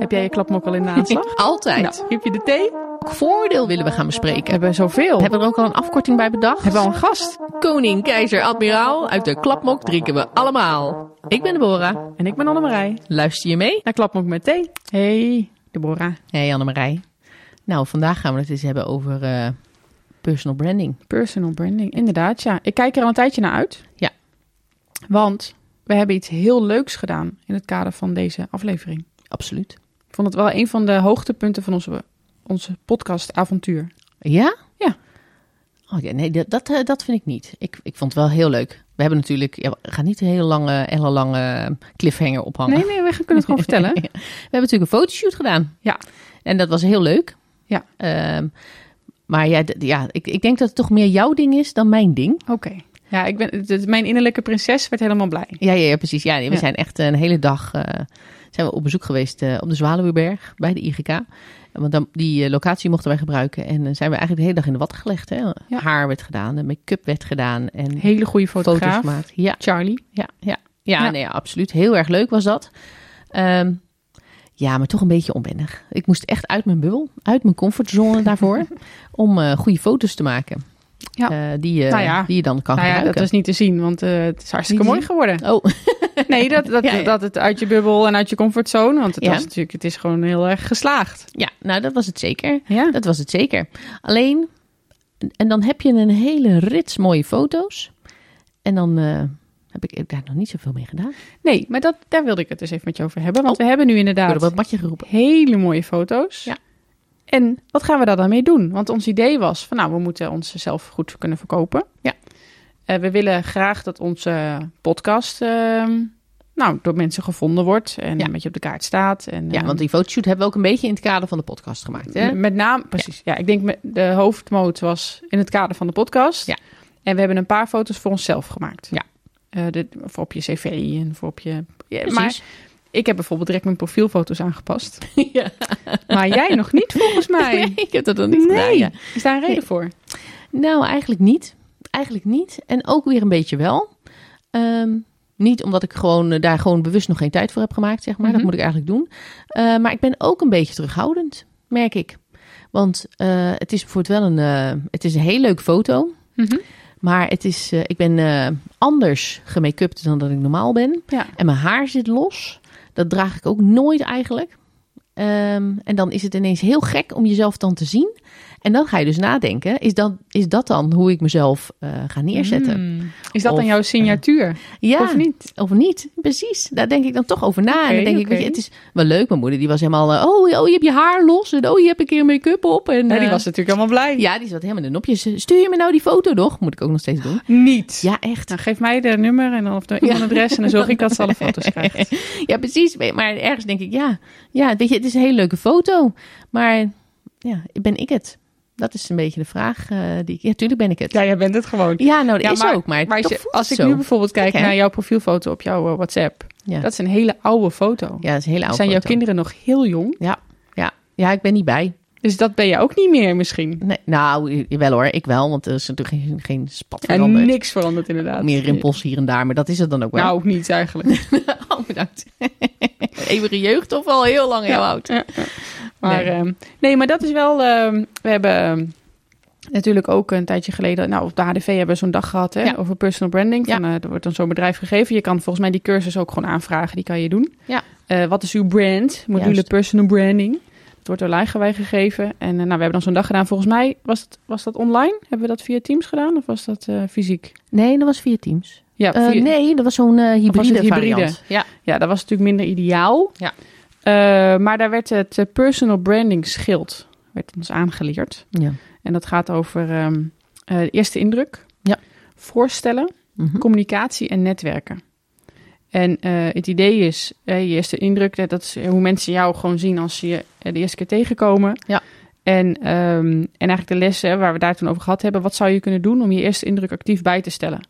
Heb jij je klapmok al in de aanslag? Altijd. Nou, heb je de thee? Welk voordeel willen we gaan bespreken? We hebben zoveel. Hebben we er ook al een afkorting bij bedacht? Hebben we al een gast? Koning, keizer, admiraal. Uit de klapmok drinken we allemaal. Ik ben Deborah. En ik ben Annemarij. Luister je mee? Naar klapmok met thee. Hey, Deborah. Hey Annemarij. Nou, vandaag gaan we het eens hebben over eh, personal branding. Personal branding, inderdaad, ja. Ik kijk er al een tijdje naar uit. Ja. Want we hebben iets heel leuks gedaan in het kader van deze aflevering. Absoluut. Ik vond het wel een van de hoogtepunten van onze, onze podcastavontuur. Ja? Ja. Oh ja, nee, dat, dat, eh, dat vind ik niet. Ik, ik vond het wel heel leuk. We hebben natuurlijk, ja, we gaan niet een hele lange, hele lange cliffhanger ophangen. Nee, nee, we kunnen het gewoon vertellen. We hebben natuurlijk een fotoshoot gedaan. Ja. En dat was heel leuk. Ja. Ehm, maar ja, ja ik, ik denk dat het toch meer jouw ding is dan mijn ding. Oké. Ja, ik ben, mijn innerlijke prinses werd helemaal blij. Ja, ja, ja precies. Ja, we Ja. zijn echt een hele dag eh, zijn we op bezoek geweest eh, op de Zwaluweberg bij de IGK. Want dan, die eh, locatie mochten wij gebruiken. En dan zijn we eigenlijk de hele dag in de watten gelegd. Hè? Haar werd gedaan, de make-up werd gedaan. En Hele goede foto's fotograaf. gemaakt. Ja, Charlie. ja, ja. Ja, Ja. Nee, absoluut. Heel erg leuk was dat. Ehm, ja, maar toch een beetje onwennig. Ik moest echt uit mijn bubbel, uit mijn comfortzone daarvoor, om eh, goede foto's te maken. Ja. Eh, die, je, Nou ja. die je dan kan Nou ja, dat gebruiken. is niet te zien, want eh, het is hartstikke mooi geworden. Oh, Nee, dat, dat, Ja, ja. dat het uit je bubbel en uit je comfortzone. Want het, Ja. was natuurlijk, het is gewoon heel erg geslaagd. ja, nou dat was het zeker. Ja. Dat was het zeker. Alleen, en dan heb je een hele rits mooie foto's. En dan eh, heb ik, daar nog niet zoveel mee gedaan. Nee, maar dat, daar wilde ik het dus even met je over hebben. Want Oh. we hebben nu inderdaad het matje geroepen. hele mooie foto's. Ja. En wat gaan we daar dan mee doen? Want ons idee was van nou, we moeten onszelf goed kunnen verkopen. Ja. Eh, we willen graag dat onze podcast ehm, nou, door mensen gevonden wordt en Ja. een beetje op de kaart staat. En, Ja, ehm, want die fotoshoot hebben we ook een beetje in het kader van de podcast gemaakt. Hè? Met name, precies. Ja. ik denk de hoofdmoot was in het kader van de podcast. Ja. En we hebben een paar foto's voor onszelf gemaakt. Ja. Eh, dit, voor op je cv en voor op je... Ja, maar Precies. ik heb bijvoorbeeld direct mijn profielfoto's aangepast. Ja. Maar jij nog niet, volgens mij. Nee, ik heb dat nog niet gedaan. Ja. Is daar een reden voor? Nou, eigenlijk niet. Eigenlijk niet. En ook weer een beetje wel. Ehm, niet omdat ik gewoon, eh, daar gewoon bewust nog geen tijd voor heb gemaakt, zeg maar. Dat Mhm. moet ik eigenlijk doen. Eh, maar ik ben ook een beetje terughoudend, merk ik. Want eh, het is bijvoorbeeld wel een, eh, het is een heel leuke foto. Mhm. Maar het is, ik ben anders gemake-upt dan dat ik normaal ben. Ja. En mijn haar zit los. Dat draag ik ook nooit eigenlijk. Ehm, en dan is het ineens heel gek om jezelf dan te zien. En dan ga je dus nadenken, is dat, is dat dan hoe ik mezelf eh, ga neerzetten? Mm. Is dat dan jouw signatuur? Ja, Of niet? Of niet, precies. Daar denk ik dan toch over na. en dan denk ik, weet je, het is wel leuk. Mijn moeder die was helemaal, eh, oh, oh, je hebt je haar los. En oh, je hebt een keer make-up op. En, Ja, die eh, was natuurlijk allemaal blij. Ja, die zat helemaal in de nopjes. Stuur je me nou die foto nog? Moet ik ook nog steeds doen. Niet. Ja, echt. Nou, geef mij de nummer en dan, of de e-mailadres en dan zorg ik dat ze alle foto's krijgt. Ja, precies. Maar ergens denk ik, ja, ja, weet je, het is een hele leuke foto. Maar ja, ben ik het? Dat is een beetje de vraag. eh, die ik, ja, tuurlijk ben ik het. Ja, jij bent het gewoon. Ja, nou, dat Ja, is maar- ook. Maar, Maar als, je- als ik zo. nu bijvoorbeeld kijk naar jouw profielfoto op jouw eh, WhatsApp, Ja. dat is een hele oude foto. ja, dat is een hele oude Zijn jouw kinderen nog heel jong? Ja, ja, ja, ik ben niet bij. Dus dat ben je ook niet meer misschien. Nee, nou, jawel hoor, ik wel. Want er is natuurlijk geen, geen spat En veranderd. niks veranderd inderdaad. Meer rimpels hier en daar, maar dat is het dan ook wel. Nou, ook niet eigenlijk. oh, bedankt. Eeuwige jeugd of al heel lang heel oud. Ja, ja. Maar, Nee. nee. nee, maar dat is wel... ehm, we hebben ehm, natuurlijk ook een tijdje geleden... Nou, op de HDV hebben we zo'n dag gehad hè, over personal branding. Ja. Van, eh, er wordt dan zo'n bedrijf gegeven. Je kan volgens mij die cursus ook gewoon aanvragen. Die kan je doen. Ja. Eh, wat is uw brand? Module Juist. personal branding. Dat wordt door Lijgenwij gegeven. En eh, nou, we hebben dan zo'n dag gedaan. Volgens mij was, het, was dat online. Hebben we dat via Teams gedaan? Of was dat eh, fysiek? Nee, dat was via Teams. Ja, Eh, nee, dat was zo'n eh, hybride, was het hybride? variant. Ja. Ja, dat was natuurlijk minder ideaal. Ja. Eh, maar daar werd het personal branding schild werd ons aangeleerd. ja. En dat gaat over ehm, eh, eerste indruk, Ja. voorstellen, Mhm. communicatie en netwerken. En eh, het idee is, je eerste indruk, dat is hoe mensen jou gewoon zien als ze je eh, de eerste keer tegenkomen. Ja. En, ehm, en eigenlijk de lessen waar we daar toen over gehad hebben, wat zou je kunnen doen om je eerste indruk actief bij te stellen?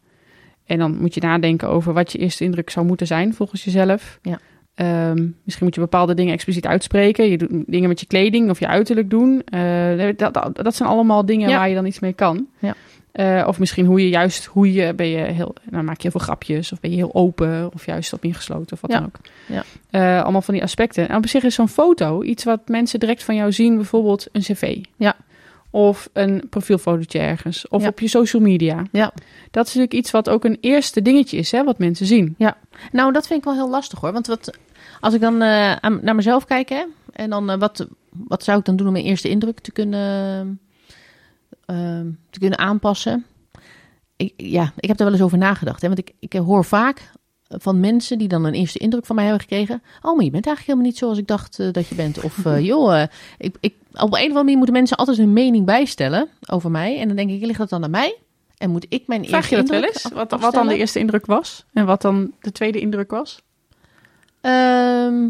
En dan moet je nadenken over wat je eerste indruk zou moeten zijn volgens jezelf. Ja. Ehm, misschien moet je bepaalde dingen expliciet uitspreken. Je doet dingen met je kleding of je uiterlijk doen. Eh, dat, dat, dat zijn allemaal dingen Ja. waar je dan iets mee kan. Ja. Eh, of misschien hoe je juist, hoe je, ben je heel, nou maak je heel veel grapjes, of ben je heel open, of juist wat meer gesloten, of wat Ja. dan ook. Ja. Eh, allemaal van die aspecten. En op zich is zo'n foto iets wat mensen direct van jou zien, bijvoorbeeld een cv. Ja. Of een profielfotootje ergens, of Ja. op je social media. Ja. Dat is natuurlijk iets wat ook een eerste dingetje is, hè, wat mensen zien. Nou, dat vind ik wel heel lastig hoor. Want wat, als ik dan eh, naar mezelf kijk, hè, en dan wat, wat zou ik dan doen om mijn eerste indruk te kunnen, te kunnen aanpassen? Ik, ja, ik heb daar wel eens over nagedacht. Hè, want ik, ik hoor vaak van mensen die dan een eerste indruk van mij hebben gekregen. Oh, maar je bent eigenlijk helemaal niet zoals ik dacht eh, dat je bent. Of eh, joh, eh, ik, ik, op een of andere manier moeten mensen altijd hun mening bijstellen over mij. En dan denk ik, ligt dat dan aan mij? En moet ik mijn Vraag eerste je dat wel eens? Wat, wat dan de eerste indruk was? En wat dan de tweede indruk was? Ehm,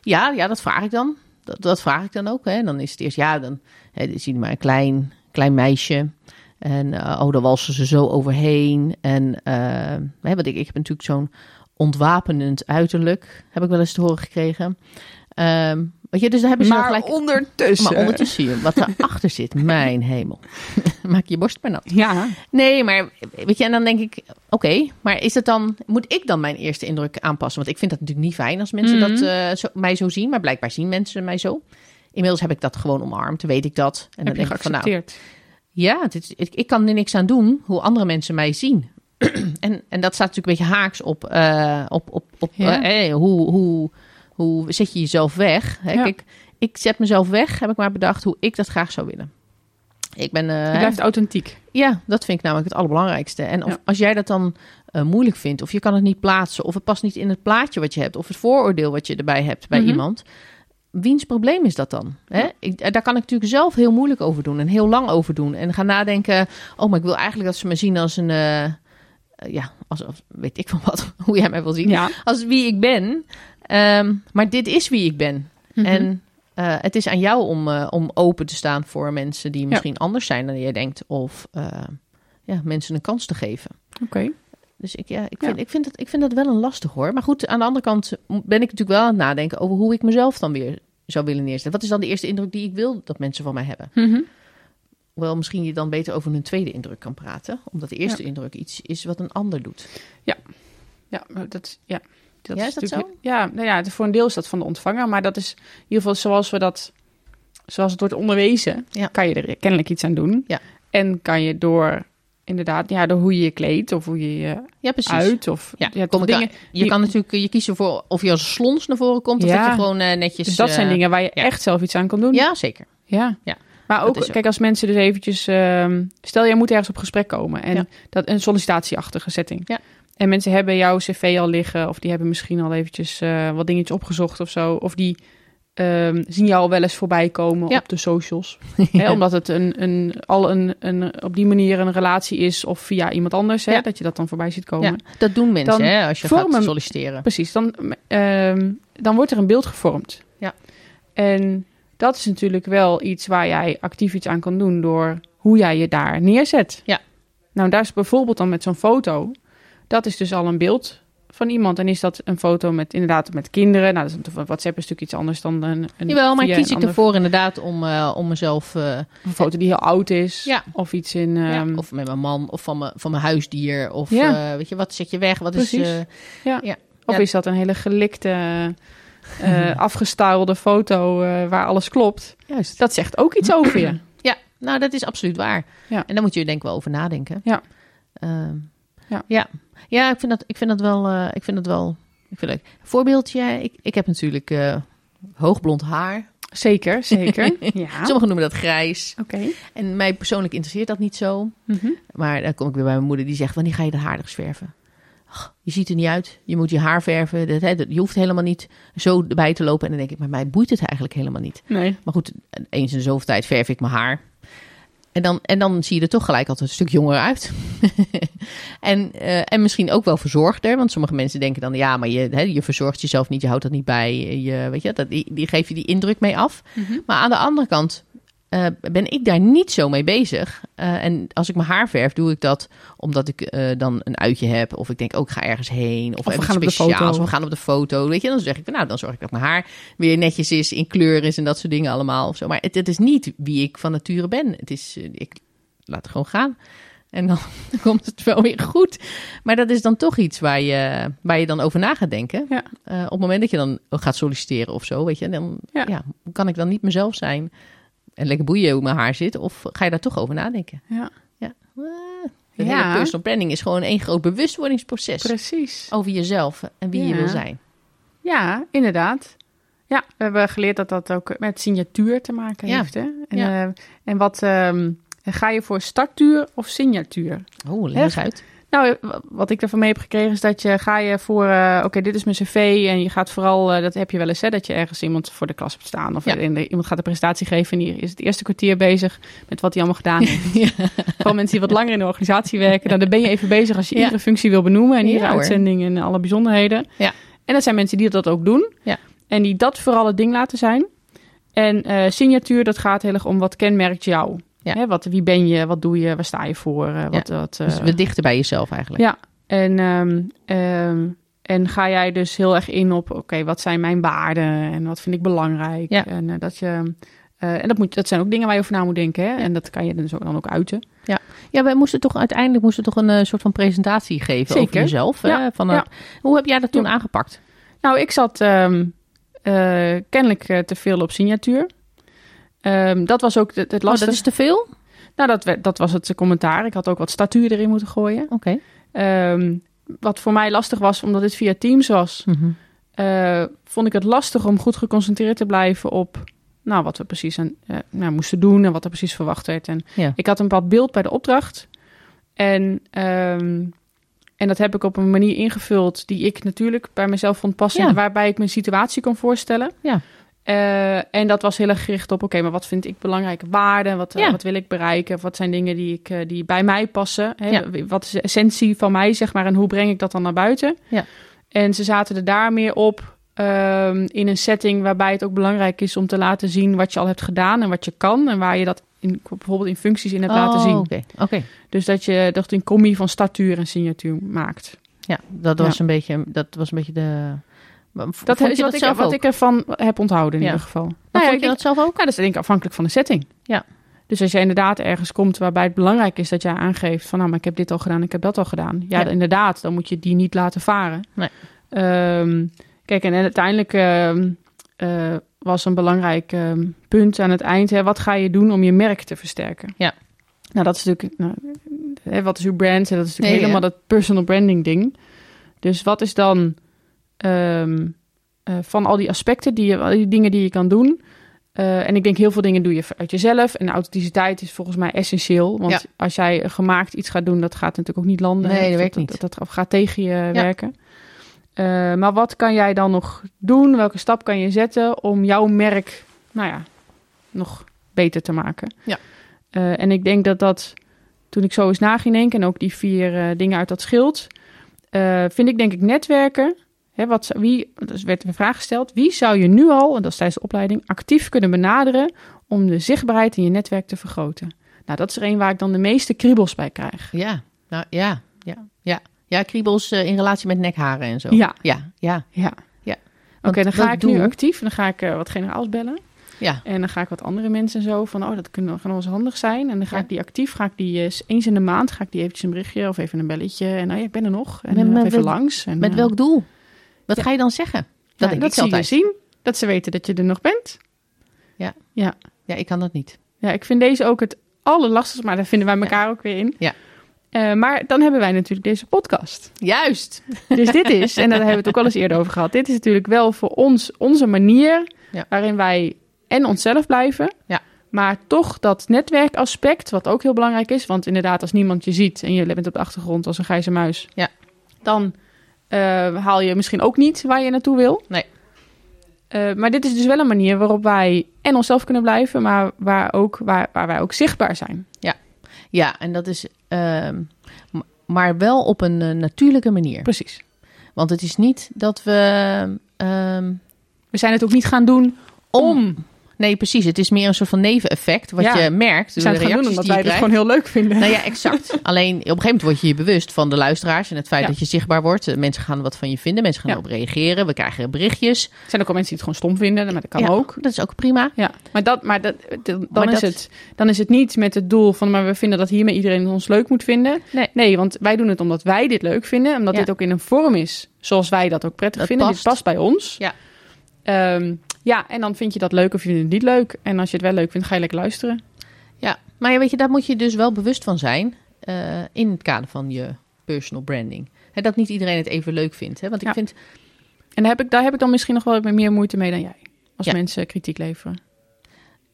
ja, ja, dat vraag ik dan. Dat, dat vraag ik dan ook. Hè. Dan is het eerst, ja, dan hè, zie je maar een klein, klein meisje. En eh, oh, daar walsen ze zo overheen. En eh, hè, want ik, ik heb natuurlijk zo'n ontwapenend uiterlijk, heb ik wel eens te horen gekregen. Ehm, weet je, dus daar hebben ze dan gelijk... ondertussen. Maar ondertussen zie je wat erachter zit. Mijn hemel. Maak je borst maar nat. Ja, Nee, maar weet je, en dan denk ik, oké, maar is het dan, moet ik dan mijn eerste indruk aanpassen? Want ik vind dat natuurlijk niet fijn als mensen Mhm. dat eh, zo, mij zo zien, maar blijkbaar zien mensen mij zo. Inmiddels heb ik dat gewoon omarmd, weet ik dat. En dan heb je denk ik van, nou, ja, is, ik, ik kan er niks aan doen hoe andere mensen mij zien. en, en dat staat natuurlijk een beetje haaks op, eh, op, op, op Ja. eh, eh, hoe, hoe, hoe zet je jezelf weg. Hè? Ja. Kijk, ik zet mezelf weg, heb ik maar bedacht hoe ik dat graag zou willen. Ik ben, Je blijft authentiek. ja, dat vind ik namelijk het allerbelangrijkste. En of, Ja. als jij dat dan moeilijk vindt, of je kan het niet plaatsen, of het past niet in het plaatje wat je hebt, of het vooroordeel wat je erbij hebt bij Mhm. iemand, wiens probleem is dat dan? Hè? Ik, eh, daar kan ik natuurlijk zelf heel moeilijk over doen en heel lang over doen. En gaan nadenken, oh, maar ik wil eigenlijk dat ze me zien als een, eh, eh, ja, als, als- weet ik van wat, hoe jij mij wil zien, Ja. als wie ik ben. Ehm, maar dit is wie ik ben. Mhm. En het is aan jou om, om open te staan voor mensen die misschien anders zijn dan jij denkt. Of ja, mensen een kans te geven. Oké. Dus ik, ja, ik, Ja. vind, ik, vind dat, ik vind dat wel een lastig hoor. Maar goed, aan de andere kant ben ik natuurlijk wel aan het nadenken over hoe ik mezelf dan weer zou willen neerzetten. Wat is dan de eerste indruk die ik wil dat mensen van mij hebben? Mhm. Hoewel misschien je dan beter over een tweede indruk kan praten. Omdat de eerste indruk iets is wat een ander doet. Ja, maar dat ja. Dat Ja, is dat natuurlijk- Ja, nou ja, voor een deel is dat van de ontvanger, maar dat is in ieder geval zoals we dat, zoals het wordt onderwezen, Ja. kan je er kennelijk iets aan doen. Ja. En kan je door, inderdaad, ja, door hoe je je kleedt of hoe je je Ja, precies. uit of Ja, ja, kom dingen. je die- kan natuurlijk je kiezen voor of je als slons naar voren komt. Of Ja. dat je gewoon eh, netjes... Dus dat zijn eh, dingen waar je ja. echt zelf iets aan kan doen. Ja, zeker. Ja. Ja, Maar ook, kijk, als mensen dus eventjes... ehm, stel, jij moet ergens op gesprek komen. En dat een sollicitatieachtige setting. Ja. En mensen hebben jouw cv al liggen... of die hebben misschien al eventjes eh, wat dingetjes opgezocht of zo. Of die ehm, zien jou al wel eens voorbij komen Ja. op de socials. Hè, omdat het een, een, al een, een, op die manier een relatie is... of via iemand anders, hè, Ja. dat je dat dan voorbij ziet komen. Dat doen mensen Dan hè, als je vormen- gaat solliciteren. Precies, dan, ehm, dan wordt er een beeld gevormd. Ja. En dat is natuurlijk wel iets waar jij actief iets aan kan doen door hoe jij je daar neerzet. Ja. Nou, daar is bijvoorbeeld dan met zo'n foto, dat is dus al een beeld van iemand. En is dat een foto met inderdaad met kinderen? Nou, dat is, WhatsApp is natuurlijk iets anders dan een. een Jawel, maar kies een ik ervoor inderdaad om, eh, om mezelf... eh, Een foto die heel oud is. Ja. Of iets in. ja, ehm, of met mijn man, of van mijn, van mijn huisdier. Of Ja. eh, weet je, wat zet je weg? Wat Precies. is... ja. ja. Of is dat een hele gelikte, afgestylede foto waar alles klopt? juist. Dat zegt ook iets over je. Ja, nou, dat is absoluut waar. Ja. En daar moet je denk ik wel over nadenken. Ja. Ehm, Ja. Ja. Ik vind dat, ik vind dat wel... eh, ik vind dat wel... Ik vind leuk. Voorbeeldje, ik, ik heb natuurlijk eh hoogblond haar. Zeker, zeker. ja. Sommigen noemen dat grijs. Oké. En mij persoonlijk interesseert dat niet zo. Mhm. Maar dan kom ik weer bij mijn moeder die zegt: Wanneer ga je de haar nog verven? Ach, je ziet er niet uit. Je moet je haar verven. Dat, hè, dat- je hoeft helemaal niet zo erbij te lopen. En dan denk ik: Maar mij boeit het eigenlijk helemaal niet. Nee. Maar goed, eens in zoveel tijd verf ik mijn haar. En dan, en dan zie je er toch gelijk altijd een stuk jonger uit. en, eh, en misschien ook wel verzorgder. Want sommige mensen denken dan: ja, maar je, hè, je verzorgt jezelf niet, je houdt dat niet bij. Je, weet je, dat, die, die geef je die indruk mee af. Mhm. Maar aan de andere kant eh, ben ik daar niet zo mee bezig. Eh, en als ik mijn haar verf, doe ik dat omdat ik eh, dan een uitje heb. Of ik denk ook, ik ga ergens heen. Of, we even gaan op de speciaals, foto. Of we gaan op de foto. Weet je, dan zeg ik, nou, dan zorg ik dat mijn haar weer netjes is, in kleur is en dat soort dingen allemaal. Of zo. Maar het, het is niet wie ik van nature ben. Het is, ik laat het gewoon gaan. En dan komt het wel weer goed. Maar dat is dan toch iets waar je, waar je dan over na gaat denken. Ja. Op het moment dat je dan gaat solliciteren of zo, weet je, dan Ja. ja. kan ik dan niet mezelf zijn en lekker boeien hoe mijn haar zit? Of ga je daar toch over nadenken? Ja, Ja. De Ja. hele personal branding is gewoon één groot bewustwordingsproces precies. over jezelf en wie je wil zijn. Ja, inderdaad. Ja, we hebben geleerd dat dat ook met signatuur te maken Ja. heeft. Hè? En, Ja. eh, en wat ehm, ga je voor starttuur of signatuur? Oh, leg uit. Nou, wat ik ervan mee heb gekregen is dat je ga je voor, eh, oké, dit is mijn cv en je gaat vooral, eh, dat heb je wel eens, hè, dat je ergens iemand voor de klas hebt staan of Ja. in de, iemand gaat een presentatie geven en die is het eerste kwartier bezig met wat hij allemaal gedaan heeft. Vooral mensen die wat langer in de organisatie werken, nou, dan ben je even bezig als je Ja. iedere functie wil benoemen en Ja, iedere uitzending en alle bijzonderheden. Ja. En dat zijn mensen die dat ook doen Ja. en die dat vooral het ding laten zijn. En eh, signatuur, dat gaat heel erg om wat kenmerkt jou. Ja. Hè, wat, wie ben je, wat doe je, waar sta je voor? eh, wat, wat, Dus eh, we dichten bij jezelf eigenlijk. ja, en, ehm, ehm, en ga jij dus heel erg in op, oké, wat zijn mijn waarden en wat vind ik belangrijk? Ja. En, eh, dat, je, en dat, moet, dat zijn ook dingen waar je over na moet denken. Hè? En dat kan je dus ook, dan ook uiten. Ja, wij moesten toch uiteindelijk moesten toch een soort van presentatie geven over jezelf. hè? Ja, Van, ja. Hoe heb jij dat toen Ja. aangepakt? Nou, ik zat ehm, eh, kennelijk te veel op signatuur. Ehm, dat was ook het, het Oh, lastige. dat is te veel? Nou, dat, werd- dat was het commentaar. Ik had ook wat statuur erin moeten gooien. Oké. Ehm, wat voor mij lastig was, omdat dit via Teams was, Mhm. eh, vond ik het lastig om goed geconcentreerd te blijven op nou, wat we precies aan, eh, nou, moesten doen en wat er precies verwacht werd. En Ja. ik had een bepaald beeld bij de opdracht. En, ehm, en dat heb ik op een manier ingevuld die ik natuurlijk bij mezelf vond passen. Ja. En waarbij ik mijn situatie kon voorstellen. Ja. Eh, en dat was heel erg gericht op, oké, maar wat vind ik belangrijke waarden? Wat, eh, wat wil ik bereiken? Wat zijn dingen die, ik, eh, die bij mij passen? Hè? Ja. Wat is de essentie van mij, zeg maar? En hoe breng ik dat dan naar buiten? Ja. En ze zaten er daar meer op ehm, in een setting waarbij het ook belangrijk is om te laten zien wat je al hebt gedaan en wat je kan. En waar je dat in, bijvoorbeeld in functies in hebt laten Oh, zien. Oké, oké. Dus dat je dat een combie van statuur en signatuur maakt. Ja, dat was, Een beetje, dat was een beetje de... Dat is wat, dat ik, zelf wat ik ervan heb onthouden in Ja. ieder geval. Maar Nou ja, vond ik je dat zelf ook? ja, dat is denk ik afhankelijk van de setting. Ja. Dus als je inderdaad ergens komt waarbij het belangrijk is dat jij aangeeft van nou, maar ik heb dit al gedaan, ik heb dat al gedaan. Ja, Ja. inderdaad, dan moet je die niet laten varen. Nee. Ehm, kijk, en uiteindelijk ehm, eh, was een belangrijk ehm, punt aan het eind, hè, wat ga je doen om je merk te versterken? Ja. Nou, dat is natuurlijk, nou, hè, wat is uw brand? En dat is natuurlijk Nee, helemaal dat personal branding ding. Dus wat is dan ehm, eh, van al die aspecten, die, je, al die dingen die je kan doen. Eh, en ik denk heel veel dingen doe je uit jezelf. En authenticiteit is volgens mij essentieel. Want Ja. als jij gemaakt iets gaat doen, dat gaat natuurlijk ook niet landen. Nee, dat Of werkt niet. Dat, dat, gaat tegen je werken. Eh, maar wat kan jij dan nog doen? Welke stap kan je zetten om jouw merk, nou ja, nog beter te maken? Ja. En ik denk dat dat, toen ik zo eens na ging denken... en ook die vier dingen uit dat schild... vind ik denk ik netwerken... Hè, wat, wie, dus werd een vraag gesteld. Wie zou je nu al, en dat is tijdens de opleiding, actief kunnen benaderen om de zichtbaarheid in je netwerk te vergroten? Nou, dat is er een waar ik dan de meeste kriebels bij krijg. Ja, nou, ja, ja, ja. Ja, kriebels eh, in relatie met nekharen en zo. Ja. Ja, ja, Ja. Ja. Oké, dan ga ik nu actief en dan ga ik wat generaals bellen. ja. En dan ga ik wat andere mensen zo van, oh, dat kunnen, kan wel eens handig zijn. En dan ga Ja. ik die actief, ga ik die eh, eens in de maand, ga ik die eventjes een berichtje of even een belletje. En nou ja, ik ben er nog. En Met- eh, met- even langs. En, Met welk doel? Wat Ja. ga je dan zeggen? Dat ja, dat zie je zien. Dat ze weten dat je er nog bent. Ja, ik kan dat niet. Ja, ik vind deze ook het allerlastigste, maar daar vinden wij elkaar ook weer in. Ja. Eh, maar dan hebben wij natuurlijk deze podcast. Juist. Dus dit is, en daar hebben we het ook al eens eerder over gehad, dit is natuurlijk wel voor ons onze manier Ja. waarin wij en onszelf blijven, Ja. maar toch dat netwerkaspect, wat ook heel belangrijk is, want inderdaad als niemand je ziet en je bent op de achtergrond als een grijze muis, Ja. dan haal je misschien ook niet waar je naartoe wil. Nee. Eh, maar dit is dus wel een manier waarop wij en onszelf kunnen blijven, maar waar, ook, waar, waar wij ook zichtbaar zijn. Ja, en dat is... ehm, maar wel op een eh, natuurlijke manier. Precies. Want het is niet dat we... ehm, We zijn het ook niet gaan doen om. Nee, precies. Het is meer een soort van neveneffect. Wat Ja. je merkt We zijn de het gaan doen omdat wij het gewoon heel leuk vinden. Nou ja, exact. Alleen op een gegeven moment word je je bewust van de luisteraars en het feit Ja. dat je zichtbaar wordt. Eh, Mensen gaan wat van je vinden, mensen gaan Ja. erop reageren. We krijgen berichtjes. Er zijn ook al mensen die het gewoon stom vinden, maar dat kan ook. Dat is ook prima. Ja, maar, dat, maar, dat, dan, Maar is dat- Het, dan is het niet met het doel van... maar we vinden dat hiermee iedereen ons leuk moet vinden. Nee. nee want wij doen het omdat wij dit leuk vinden. Omdat dit ook in een vorm is zoals wij dat ook prettig Dat vinden. past. Dit past bij ons. Ja. Ehm, ja, en dan vind je dat leuk of vind je het niet leuk. En als je het wel leuk vindt, ga je lekker luisteren. Ja, maar ja, weet je, daar moet je dus wel bewust van zijn eh, in het kader van je personal branding. Hè, dat niet iedereen het even leuk vindt. Hè? Want ik Ja. vind, En daar heb, ik, daar heb ik dan misschien nog wel meer moeite mee dan jij. Als Ja. mensen kritiek leveren.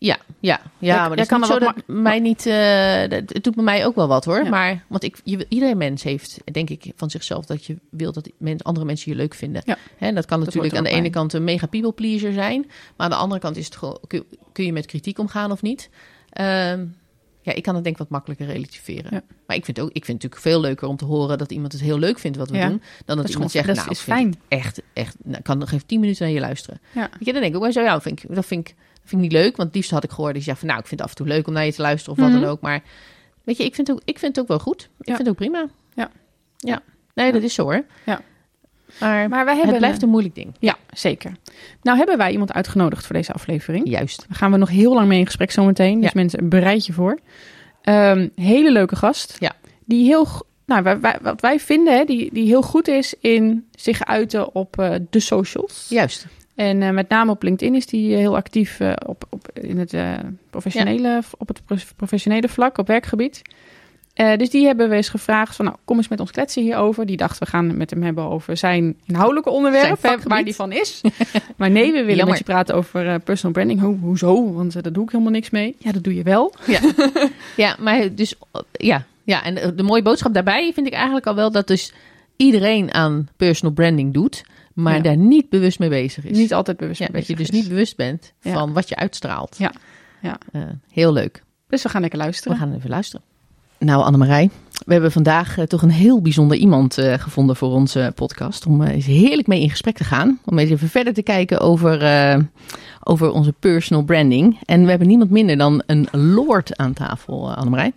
Ja, ja, ja, maar dat is kan niet zo dat mij niet, eh, dat, het doet bij mij ook wel wat hoor. Ja. Maar, want ik, je, iedereen mens heeft, denk ik, van zichzelf dat je wil dat andere mensen je leuk vinden. Ja. Hè, en dat kan natuurlijk aan de ene kant een mega people pleaser zijn. Maar aan de andere kant is het gewoon, kun, je met kritiek omgaan of niet? Ehm, ja, ik kan het denk ik wat makkelijker relativeren. Ja. Maar ik vind, ook, ik vind het natuurlijk veel leuker om te horen dat iemand het heel leuk vindt wat we Ja. doen. Dan dat, is iemand zegt, dat nou, is fijn. echt, echt, nou, kan nog even tien minuten naar je luisteren. Ja. Weet je, dan denk ik ook wel zo, ja, dat vind ik, dat vind ik, dat vind ik niet leuk. Want het liefst had ik gehoord dat je zegt van, nou, ik vind het af en toe leuk om naar je te luisteren of wat Mhm. dan ook. Maar weet je, ik vind het ook, ik vind het ook wel goed. Ik Ja. vind het ook prima. Ja. Ja. Nee, dat is zo hoor. Ja. Maar, Maar wij hebben... het blijft een moeilijk ding. Ja, zeker. Nou hebben wij iemand uitgenodigd voor deze aflevering. Juist. Daar gaan we nog heel lang mee in gesprek zometeen. Dus Ja. mensen, bereid je voor. Ehm, hele leuke gast. Ja. Die heel, nou, wij, wij- wat wij vinden, hè, die, die heel goed is in zich uiten op eh, de socials. Juist. En eh, met name op LinkedIn is die heel actief eh, op, op, in het, eh, professionele, op het pro- professionele vlak, op werkgebied. Eh, dus die hebben we eens gevraagd van, nou, kom eens met ons kletsen hierover. Die dacht, we gaan met hem hebben over zijn inhoudelijke onderwerp, Zijn hè, vakgebied. waar die van is. maar nee, we willen Jammer. met je praten over eh, personal branding. Ho, hoezo? Want eh, daar doe ik helemaal niks mee. Ja, dat doe je wel. Ja, maar dus, eh, ja. Ja, en de, de mooie boodschap daarbij vind ik eigenlijk al wel dat dus iedereen aan personal branding doet, maar Ja. daar niet bewust mee bezig is. Niet altijd bewust ja, mee dat je bezig dus is. niet bewust bent Ja. van wat je uitstraalt. Ja. Ja. Eh, heel leuk. Dus we gaan lekker We luisteren. gaan even luisteren. Nou, Annemarij, we hebben vandaag eh, toch een heel bijzonder iemand eh, gevonden voor onze podcast. Om eens heerlijk mee in gesprek te gaan. Om eens even verder te kijken over, eh, over onze personal branding. En we hebben niemand minder dan een lord aan tafel, uh, Annemarij.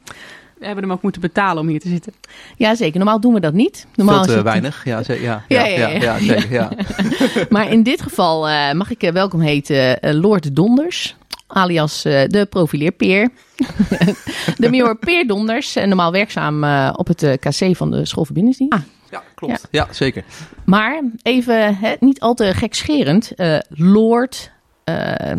We hebben hem ook moeten betalen om hier te zitten. Ja, zeker. Normaal doen we dat niet. Normaal Veel is te het- weinig. Ja, ze- ja, Ja, ja, ja, ja, ja. ja, zeker. Ja. Maar in dit geval eh, mag ik eh, welkom heten eh, Lord Donders. Alias eh, de profileerpeer. de major Peer Donders. En normaal werkzaam eh, op het KC van de schoolverbindingsdienst. Ah. ja, klopt. Ja. zeker. Maar even hè, niet al te gekscherend. eh Lord, eh,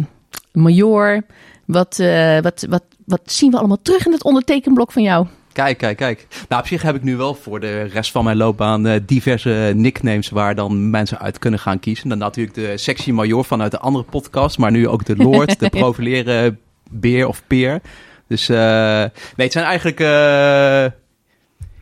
Major. Wat, eh, wat, wat, wat zien we allemaal terug in het ondertekenblok van jou? Kijk, kijk, kijk. Nou, op zich heb ik nu wel voor de rest van mijn loopbaan eh, diverse nicknames waar dan mensen uit kunnen gaan kiezen. Dan natuurlijk de sexy major vanuit de andere podcast, maar nu ook de lord, de profileren beer of peer. Dus eh, nee, het zijn eigenlijk... eh,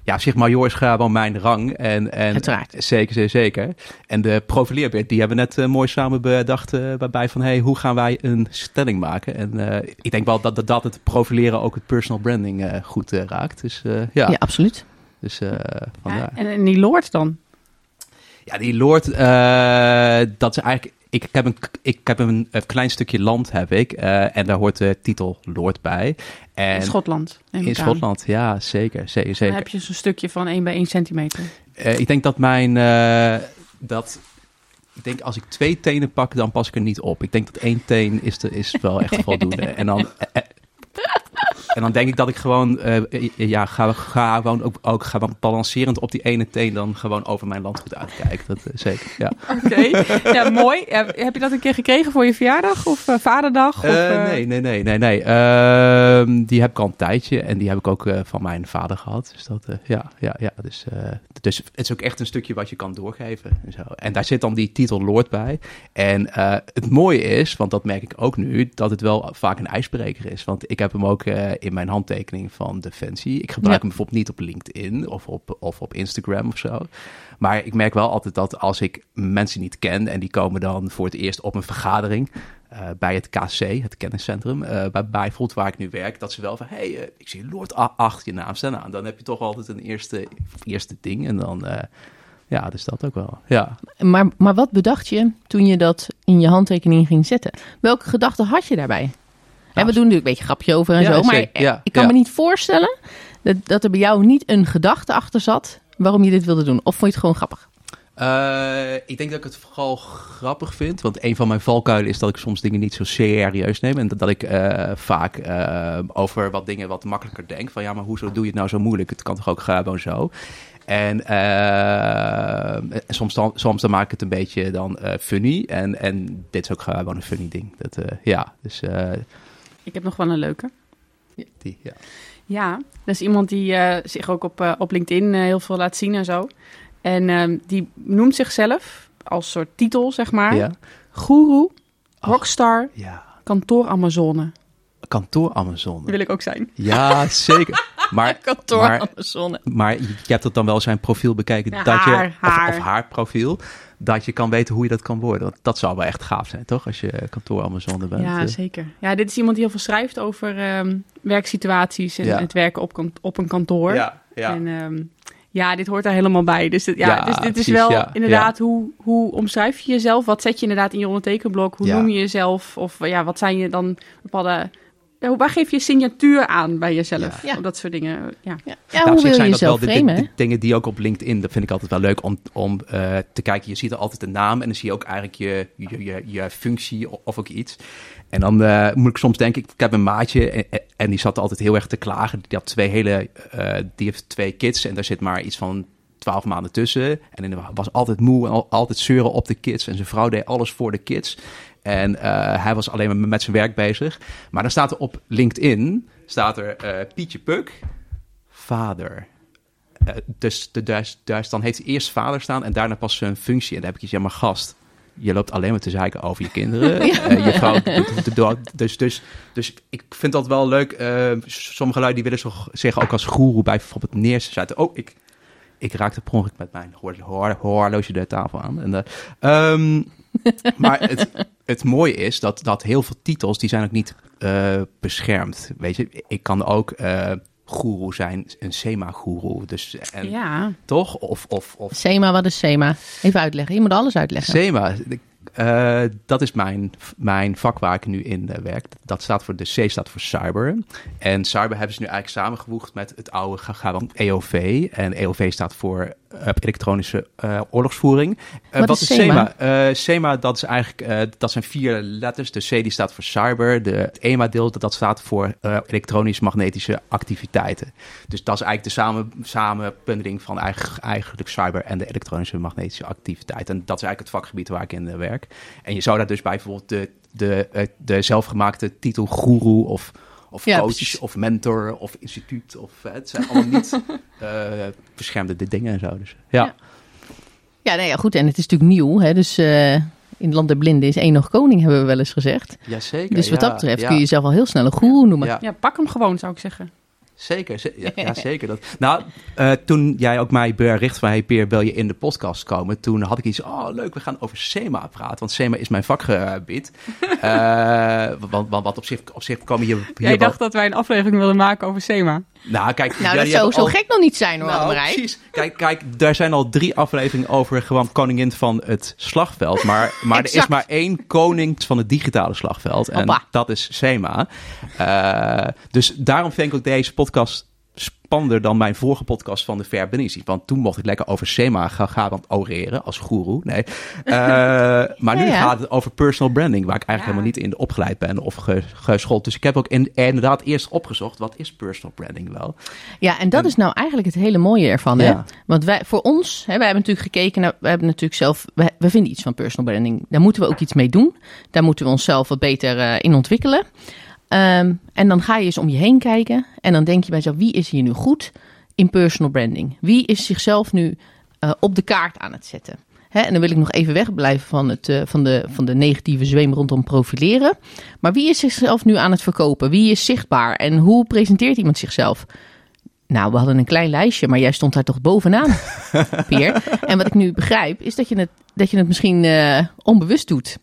ja, op zich major is gewoon mijn rang. En, en Uiteraard. Zeker, zeker, zeker. En de profileerbeer, die hebben we net eh, mooi samen bedacht eh, waarbij van... hey, hoe gaan wij een stelling maken? En eh, ik denk wel dat, dat, dat het profileren ook het personal branding eh, goed raakt. Dus eh, ja, Ja, absoluut. dus eh Ja, en, en die Lord dan? Ja, die Lord, eh, dat is eigenlijk. Ik heb, een, ik heb een, een klein stukje land, heb ik. eh, en daar hoort de titel Lord bij. En In Schotland. in. Schotland, ja, zeker. zeker, Dan zeker. heb je zo'n stukje van 1 bij 1 centimeter. Eh, ik denk dat mijn. eh, dat, ik denk als ik twee tenen pak, dan pas ik er niet op. Ik denk dat één teen is, de, is wel echt voldoende. en dan. eh, en dan denk ik dat ik gewoon, eh, ja, ga, ga gewoon ook, ook ga balancerend op die ene teen dan gewoon over mijn landgoed uitkijken. Dat eh, zeker, ja. Oké, ja, mooi. Ja, heb je dat een keer gekregen voor je verjaardag of eh, vaderdag? Of, nee, nee, nee, nee, nee. Ehm, die heb ik al een tijdje en die heb ik ook van mijn vader gehad. Dus dat, ja, ja, ja. Dus, dus het is ook echt een stukje wat je kan doorgeven. En, zo. en daar zit dan die titel Lord bij. En het mooie is, want dat merk ik ook nu, dat het wel vaak een ijsbreker is. Want ik heb hem ook in mijn handtekening van Defensie. Ik gebruik Ja. hem bijvoorbeeld niet op LinkedIn of op, of op Instagram of zo. Maar ik merk wel altijd dat als ik mensen niet ken en die komen dan voor het eerst op een vergadering eh, bij het KC, het kenniscentrum, eh, bij, bij bijvoorbeeld waar ik nu werk, dat ze wel van, hey, eh, ik zie Lord A- achter je naam staan. Nou, dan heb je toch altijd een eerste, eerste ding en dan, ja, dus dat ook wel. Ja. Maar, maar wat bedacht je toen je dat in je handtekening ging zetten? Welke gedachten had je daarbij? En we doen natuurlijk een beetje grapje over en Ja, zo. Maar. Ja, ik kan ja. me niet voorstellen dat, dat er bij jou niet een gedachte achter zat waarom je dit wilde doen. Of vond je het gewoon grappig? Eh, ik denk dat ik het vooral grappig vind. Want een van mijn valkuilen is dat ik soms dingen niet zo serieus neem. En dat, dat ik eh, vaak eh, over wat dingen wat makkelijker denk. Van ja, maar hoezo doe je het nou zo moeilijk? Het kan toch ook gewoon zo? En soms, dan, soms dan maak ik het een beetje dan funny. En, en dit is ook gewoon een funny ding. Dat, ja, dus Ik heb nog wel een leuke. die, ja. Ja, dat is iemand die eh, zich ook op, eh, op LinkedIn eh, heel veel laat zien en zo. En ehm, die noemt zichzelf als soort titel, zeg maar, ja. Guru. Rockstar, ja. Kantoor Amazone. Kantoor Amazon. Die wil ik ook zijn. Ja, zeker. Maar, Kantoor maar, Amazone. maar je hebt het dan wel zijn profiel bekeken. Ja, dat je, haar, of, haar. of haar profiel. Dat je kan weten hoe je dat kan worden. Want dat zou wel echt gaaf zijn, toch? Als je kantoor Amazon bent. Ja, Eh, zeker. Ja, dit is iemand die heel veel schrijft over ehm, werksituaties en Ja. het werken op, op een kantoor. Ja, ja. En ehm, ja, dit hoort daar helemaal bij. Dus, dit, ja, Ja, dus dit is wel ja, inderdaad, Hoe, hoe omschrijf je jezelf? Wat zet je inderdaad in je ondertekenblok? Hoe noem je jezelf? Of ja, wat zijn je dan bepaalde... Waar geef je signatuur aan bij jezelf? Ja. Dat soort dingen, ja. Ja, hoe wil je zijn dat wel de, dingen die ook op LinkedIn, dat vind ik altijd wel leuk om, om eh, te kijken. Je ziet er altijd de naam en dan zie je ook eigenlijk je, je, je, je functie of ook iets. En dan eh, moet ik soms denken, ik heb een maatje en, en die zat altijd heel erg te klagen. Die had twee hele, eh, die heeft twee kids en daar zit maar iets van twaalf maanden tussen. En hij was altijd moe en al- altijd zeuren op de kids. En zijn vrouw deed alles voor de kids. En eh, hij was alleen maar met zijn werk bezig. Maar dan staat er op LinkedIn, staat er eh, Pietje Puk, vader. Eh, dus, de, dus, dus dan heeft hij eerst vader staan en daarna pas zijn functie. En dan heb ik iets, ja maar gast, je loopt alleen maar te zeiken over je kinderen. Je vrouw, dus, dus, dus ik vind dat wel leuk. Sommige lui die willen zo, zich ook als goeroe bij bijvoorbeeld neerzetten. Oh, ik, ik raakte per ongeluk met mijn hoor- hoor- horloge de tafel aan. En, ehm, maar het, het mooie is dat, dat heel veel titels, die zijn ook niet eh, beschermd. Weet je, ik kan ook eh goeroe zijn, een SEMA-goeroe. Dus, en, ja. Toch? Of, of, of SEMA, wat is SEMA? Even uitleggen. Je moet alles uitleggen. SEMA, eh, dat is mijn, mijn vak waar ik nu in eh, werk. Dat staat voor, de C staat voor cyber. En cyber hebben ze nu eigenlijk samengevoegd met het oude gegaan EOV. En EOV staat voor eh, elektronische eh, oorlogsvoering. Eh, Wat is SEMA? SEMA, dat, is eigenlijk, dat zijn vier letters. De C die staat voor cyber. De, het EMA-deel, dat, dat staat voor elektronisch-magnetische activiteiten. Dus dat is eigenlijk de samen, samenbundeling van eigenlijk, eigenlijk cyber en de elektronische magnetische activiteit. En dat is eigenlijk het vakgebied waar ik in werk. En je zou daar dus bij bijvoorbeeld de, de, de zelfgemaakte titel guru of, of Ja, coach precies. of mentor of instituut. Of, het zijn allemaal niet eh beschermde de dingen en zo. Dus, ja. Ja. Ja, nee, ja, goed. En het is natuurlijk nieuw. Hè? Dus eh, in het land der blinden is één nog koning, hebben we wel eens gezegd. Jazeker. Dus wat ja, dat betreft ja. kun je jezelf al heel snel een goeroe noemen. Ja. ja, pak hem gewoon, zou ik zeggen. Zeker, ze- ja, ja, zeker. Dat. Nou, eh, toen jij ook mij bericht van... hey Peer, wil je in de podcast komen? Toen had ik iets, oh leuk, we gaan over SEMA praten. Want SEMA is mijn vakgebied. Eh want, want, want op zich, op zich komen hier wel- dacht dat wij een aflevering wilden maken over SEMA. Nou, kijk... Nou, dat zou zo al- gek nog niet zijn hoor, Nou, precies. Kijk, kijk, daar zijn al drie afleveringen over gewoon koningin van het slagveld. Maar, maar er is maar één koning van het digitale slagveld. En dat is SEMA. Eh, dus daarom vind ik ook deze podcast spannender dan mijn vorige podcast van de Verbinding. Want toen mocht ik lekker over SEMA gaan, gaan oreren als goeroe. Nee. Eh, maar nu Ja, gaat het over personal branding, waar ik eigenlijk Ja. helemaal niet in opgeleid ben of ge- geschoold. Dus ik heb ook in, inderdaad eerst opgezocht, wat is personal branding wel? Ja, en dat is nou eigenlijk het hele mooie ervan. Hè? Want wij, voor ons, hè, wij hebben natuurlijk gekeken naar, we hebben natuurlijk zelf, we, we vinden iets van personal branding. Daar moeten we ook iets mee doen. Daar moeten we onszelf wat beter eh, in ontwikkelen. Ehm, en dan ga je eens om je heen kijken en dan denk je bij jezelf, wie is hier nu goed in personal branding? Wie is zichzelf nu eh, op de kaart aan het zetten? En dan wil ik nog even wegblijven van, het, eh, van, de, van de negatieve zweem rondom profileren. Maar wie is zichzelf nu aan het verkopen? Wie is zichtbaar? En hoe presenteert iemand zichzelf? Nou, we hadden een klein lijstje, maar jij stond daar toch bovenaan, Peer. En wat ik nu begrijp, is dat je het, dat je het misschien eh, onbewust doet.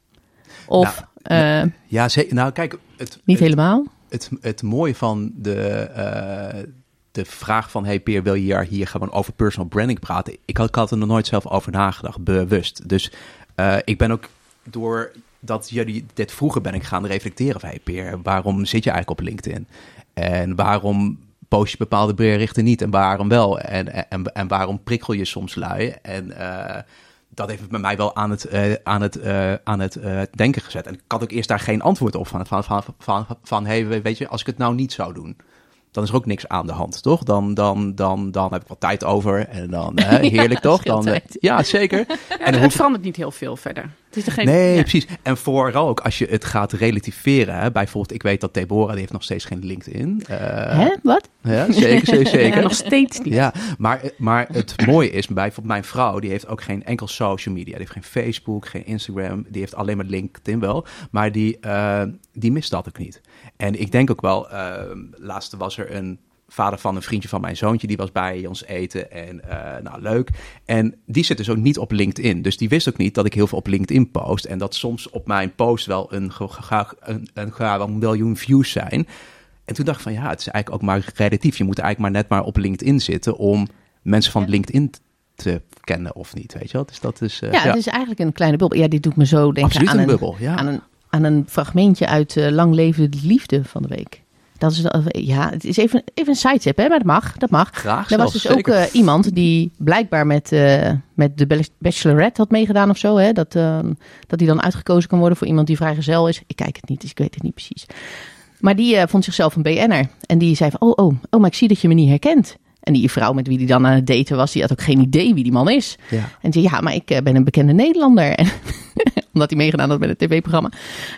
Of eh, Ja, zeker. Nou, kijk, het, niet het, helemaal. het, het mooie van de, eh, de vraag van, hey Peer, wil je hier, hier gewoon over personal branding praten? Ik had, ik had er nog nooit zelf over nagedacht, bewust. Dus uh, ik ben ook door dat jullie dit vroeger ben ik gaan reflecteren van, hey Peer, waarom zit je eigenlijk op LinkedIn? En waarom post je bepaalde berichten niet en waarom wel? En, en, en waarom prikkel je soms lui? En dat heeft bij mij wel aan het, uh, aan het, uh, aan het denken gezet. En ik had ook eerst daar geen antwoord op van, van, van, van, van hey, weet je, als ik het nou niet zou doen dan is er ook niks aan de hand, toch? Dan, dan, dan, dan heb ik wat tijd over en dan uh, heerlijk, toch? Dan, uh, ja, zeker. en het verandert niet heel veel verder. Het is er geen, nee, ja. precies. En vooral ook als je het gaat relativeren. Hè? Bijvoorbeeld, ik weet dat Deborah, die heeft nog steeds geen LinkedIn. Uh, Hè? Wat? Ja, zeker, zeker. zeker. Ja, nog steeds niet. Ja, maar, maar het mooie is, bijvoorbeeld mijn vrouw, die heeft ook geen enkel social media. Die heeft geen Facebook, geen Instagram. Die heeft alleen maar LinkedIn wel. Maar die, uh, die mist dat ook niet. En ik denk ook wel, uh, laatst was er een vader van een vriendje van mijn zoontje, die was bij ons eten en uh, nou leuk. En die zit dus ook niet op LinkedIn. Dus die wist ook niet dat ik heel veel op LinkedIn post en dat soms op mijn post wel een, een, een, een, een miljoen views zijn. En toen dacht ik van ja, het is eigenlijk ook maar relatief. Je moet eigenlijk maar net maar op LinkedIn zitten om mensen van LinkedIn te kennen of niet, weet je wel. Dus dat is... Uh, ja, het is eigenlijk een kleine bubbel. Ja, dit doet me zo denken Absoluut aan een een, bubbel, ja. aan een aan een fragmentje uit uh, Lang Leven de Liefde van de week. Dat is, ja, het is even, even een sidestep, hè, maar dat mag. Dat mag. Graag er was dus ook uh, iemand die blijkbaar met, uh, met de Bachelorette had meegedaan of zo. Hè, dat, uh, dat die dan uitgekozen kan worden voor iemand die vrijgezel is. Ik kijk het niet, dus ik weet het niet precies. Maar die vond zichzelf een BN'er. En die zei van, oh, oh, oh, maar ik zie dat je me niet herkent. En die vrouw met wie die dan aan het daten was, die had ook geen idee wie die man is. Ja. En zei, ja, maar ik ben een bekende Nederlander. En omdat hij meegedaan had met het tv-programma.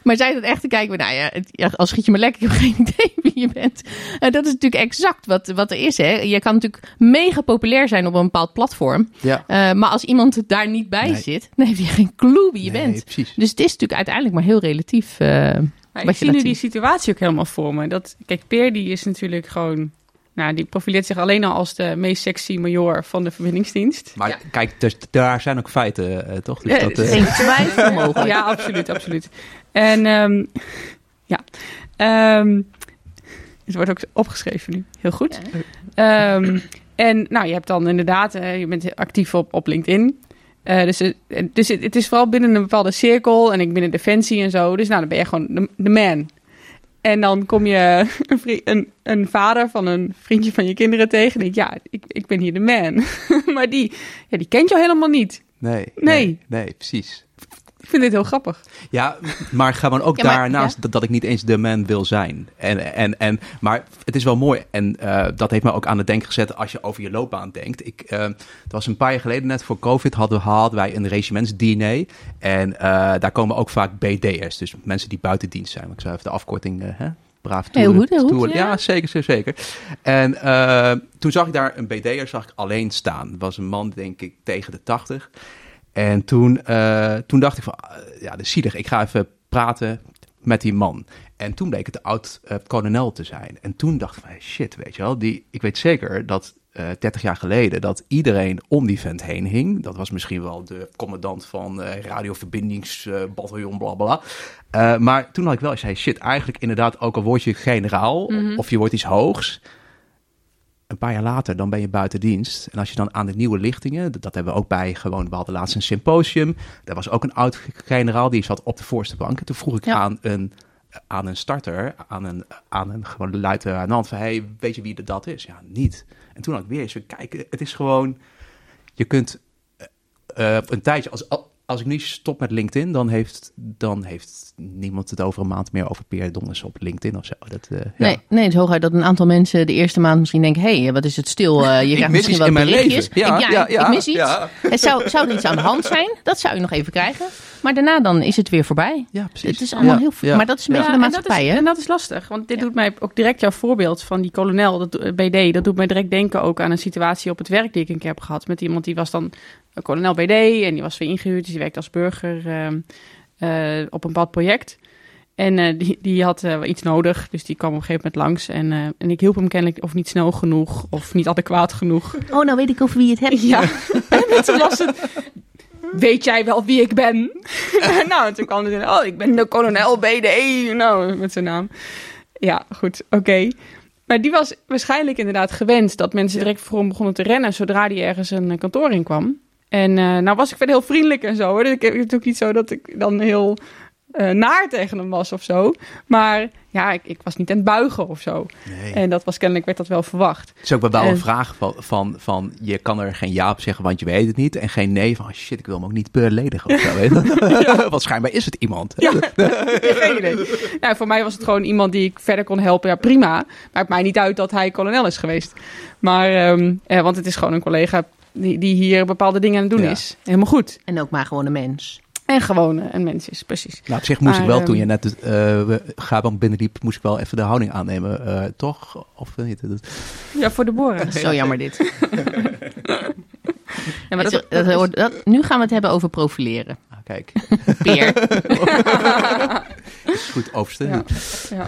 Maar zij dat echt te kijken, nou ja, het, als schiet je me lekker, ik heb geen idee wie je bent. En dat is natuurlijk exact wat, wat er is. Hè. Je kan natuurlijk mega populair zijn op een bepaald platform. Ja. Uh, maar als iemand daar niet bij Nee. zit, dan heb je geen clue wie je Nee, bent. precies. Dus het is natuurlijk uiteindelijk maar heel relatief. uh, Maar wat ik je zie nu die situatie ook helemaal voor me. Dat, kijk, Peer die is natuurlijk gewoon... Nou, die profileert zich alleen al als de meest sexy major van de verbindingsdienst. Maar Ja. kijk, dus daar zijn ook feiten, eh, toch? Dus dat, eh, Geen twijfel mogelijk. Ja, absoluut, absoluut. En ehm, ja, Ehm, het wordt ook opgeschreven nu. Heel goed. Ehm, en nou, je hebt dan inderdaad, eh, je bent actief op, op LinkedIn. Eh, dus het, dus het, het is vooral binnen een bepaalde cirkel en ik binnen Defensie en zo. Dus nou, dan ben je gewoon de, de man. En dan kom je een, een, een vader van een vriendje van je kinderen tegen. En denk ja, ik, ik ben hier de man. maar die, ja, die kent jou helemaal niet. nee, Nee. nee, nee, precies. Ik vind dit heel grappig. Ja, maar gewoon ook Ja, maar- daarnaast ja. dat, dat ik niet eens de man wil zijn. En, en, en, maar het is wel mooi. En eh, dat heeft me ook aan het denken gezet als je over je loopbaan denkt. Ik, eh, het was een paar jaar geleden, net voor COVID, hadden, hadden wij een regimentsdiner. En eh, daar komen ook vaak BD'ers, dus mensen die buiten dienst zijn. Ik zou even de afkorting... hè? Braaf Heel toeren- goed, heel goed, ja. Ja, zeker, zeker, zeker. En toen zag ik daar een BD'er zag ik alleen staan. Het was een man, denk ik, tegen de 80. En toen, eh, toen dacht ik van, eh, ja, dat is zielig. Ik ga even praten met die man. En toen bleek het de oud-kolonel te zijn. En toen dacht ik van, shit, weet je wel. Die, ik weet zeker dat eh 30 jaar geleden dat iedereen om die vent heen hing. Dat was misschien wel de commandant van eh radioverbindingsbataljon, bla bla. Eh, maar toen had ik wel eens, hey, shit, eigenlijk inderdaad, ook al word je generaal of je wordt iets hoogs een paar jaar later, dan ben je buiten dienst. En als je dan aan de nieuwe lichtingen, dat, dat hebben we ook bij gewoon, we hadden laatst een symposium. Daar was ook een oud generaal, die zat op de voorste bank. En toen vroeg ik Ja. aan, een, aan een starter, aan een, aan een gewoon luitenant van, hey, weet je wie dat is? Ja, niet. En toen had ik weer eens, kijk, het is gewoon, je kunt eh, eh, een tijdje, als, als ik nu stop met LinkedIn, dan heeft, dan heeft niemand het over een maand meer over Peer Donders op LinkedIn of zo. Dat, eh, ja. Nee, nee, het is hooguit dat een aantal mensen de eerste maand misschien denken... hé, hey, wat is het stil? Eh, je krijgt mis misschien wat berichtjes. Ja, ik, ja, ja, ik mis iets. ja. Het zou, zou er iets aan de hand zijn? Dat zou je nog even krijgen. Maar daarna dan is het weer voorbij. Ja, precies. Het is allemaal Ja, heel... ja. Maar dat is een beetje Ja, de en dat is- maatschappij, hè? En dat is lastig, want dit Ja. doet mij ook direct jouw voorbeeld van die kolonel, dat eh, BD. Dat doet mij direct denken ook aan een situatie op het werk die ik een keer heb gehad met iemand die was dan een kolonel BD en die was weer ingehuurd, dus die werkte als burger ehm, eh, op een bepaald project. En eh, die, die had eh, iets nodig, dus die kwam op een gegeven moment langs. En, eh, en ik hielp hem kennelijk of niet snel genoeg of niet adequaat genoeg. Oh, nou weet ik over wie je het hebt. Ja, en toen was het... Weet jij wel wie ik ben? nou, en toen kwam hij oh, ik ben de kolonel BDE, nou, met zijn naam. Ja, goed, oké. Maar die was waarschijnlijk inderdaad gewend dat mensen direct voor hem begonnen te rennen zodra die ergens een kantoor in kwam. En eh, nou was ik verder heel vriendelijk en zo. Hoor. Dus ik heb het ook niet zo dat ik dan heel eh, naar tegen hem was of zo. Maar ja, ik, ik was niet aan het buigen of zo. Nee. En dat was kennelijk werd dat wel verwacht. Het is ook wel En- een vraag van, van, van, je kan er geen ja op zeggen, want je weet het niet. En geen nee van, shit, ik wil hem ook niet beledigen of zo. weet je. Want schijnbaar is het iemand. Ja, geen idee. Ja, voor mij was het gewoon iemand die ik verder kon helpen. Ja, prima. Maakt mij niet uit dat hij kolonel is geweest. Maar, ehm, eh, want het is gewoon een collega die, die hier bepaalde dingen aan het doen Ja. is. Helemaal goed. En ook maar gewoon een mens. En gewoon eh, een mens is, precies. Nou, op zich moest Maar, ik wel, ehm, toen je net uh, Gaban binnenliep, moest ik wel even de houding aannemen. eh, toch? Of niet? Dat- Ja, voor de boren. Zo jammer dit. Ja, maar Dat- dat, dat hoort- dat- nu gaan we het hebben over profileren. Ah, kijk, Peer. is goed overste. Ja. ja.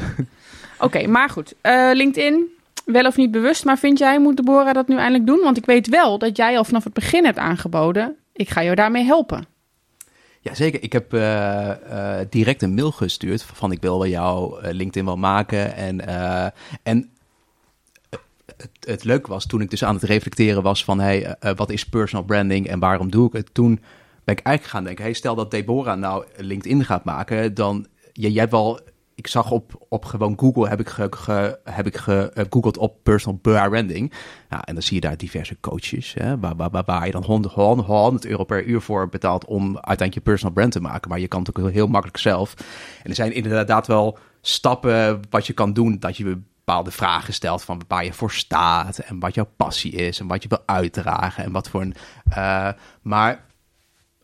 Oké, maar goed. Eh, LinkedIn, wel of niet bewust. Maar vind jij, moet Deborah dat nu eindelijk doen? Want ik weet wel dat jij al vanaf het begin hebt aangeboden. Ik ga jou daarmee helpen. Jazeker, ik heb eh, eh, direct een mail gestuurd van ik wil wel jouw eh, LinkedIn wel maken. En, en het, het leuke was toen ik dus aan het reflecteren was van hey, wat is personal branding en waarom doe ik het? Toen ben ik eigenlijk gaan denken, hey, stel dat Deborah nou LinkedIn gaat maken, dan jij, jij hebt wel ik zag op, op gewoon Google, heb ik, ge, ge- heb ik gegoogeld op personal branding. Ja, en dan zie je daar diverse coaches, hè, waar, waar, waar, waar je dan 100, 100 euro per uur voor betaalt om uiteindelijk je personal brand te maken. Maar je kan het ook heel makkelijk zelf. En er zijn inderdaad wel stappen wat je kan doen, dat je bepaalde vragen stelt van waar je voor staat en wat jouw passie is en wat je wil uitdragen en wat voor een... eh, maar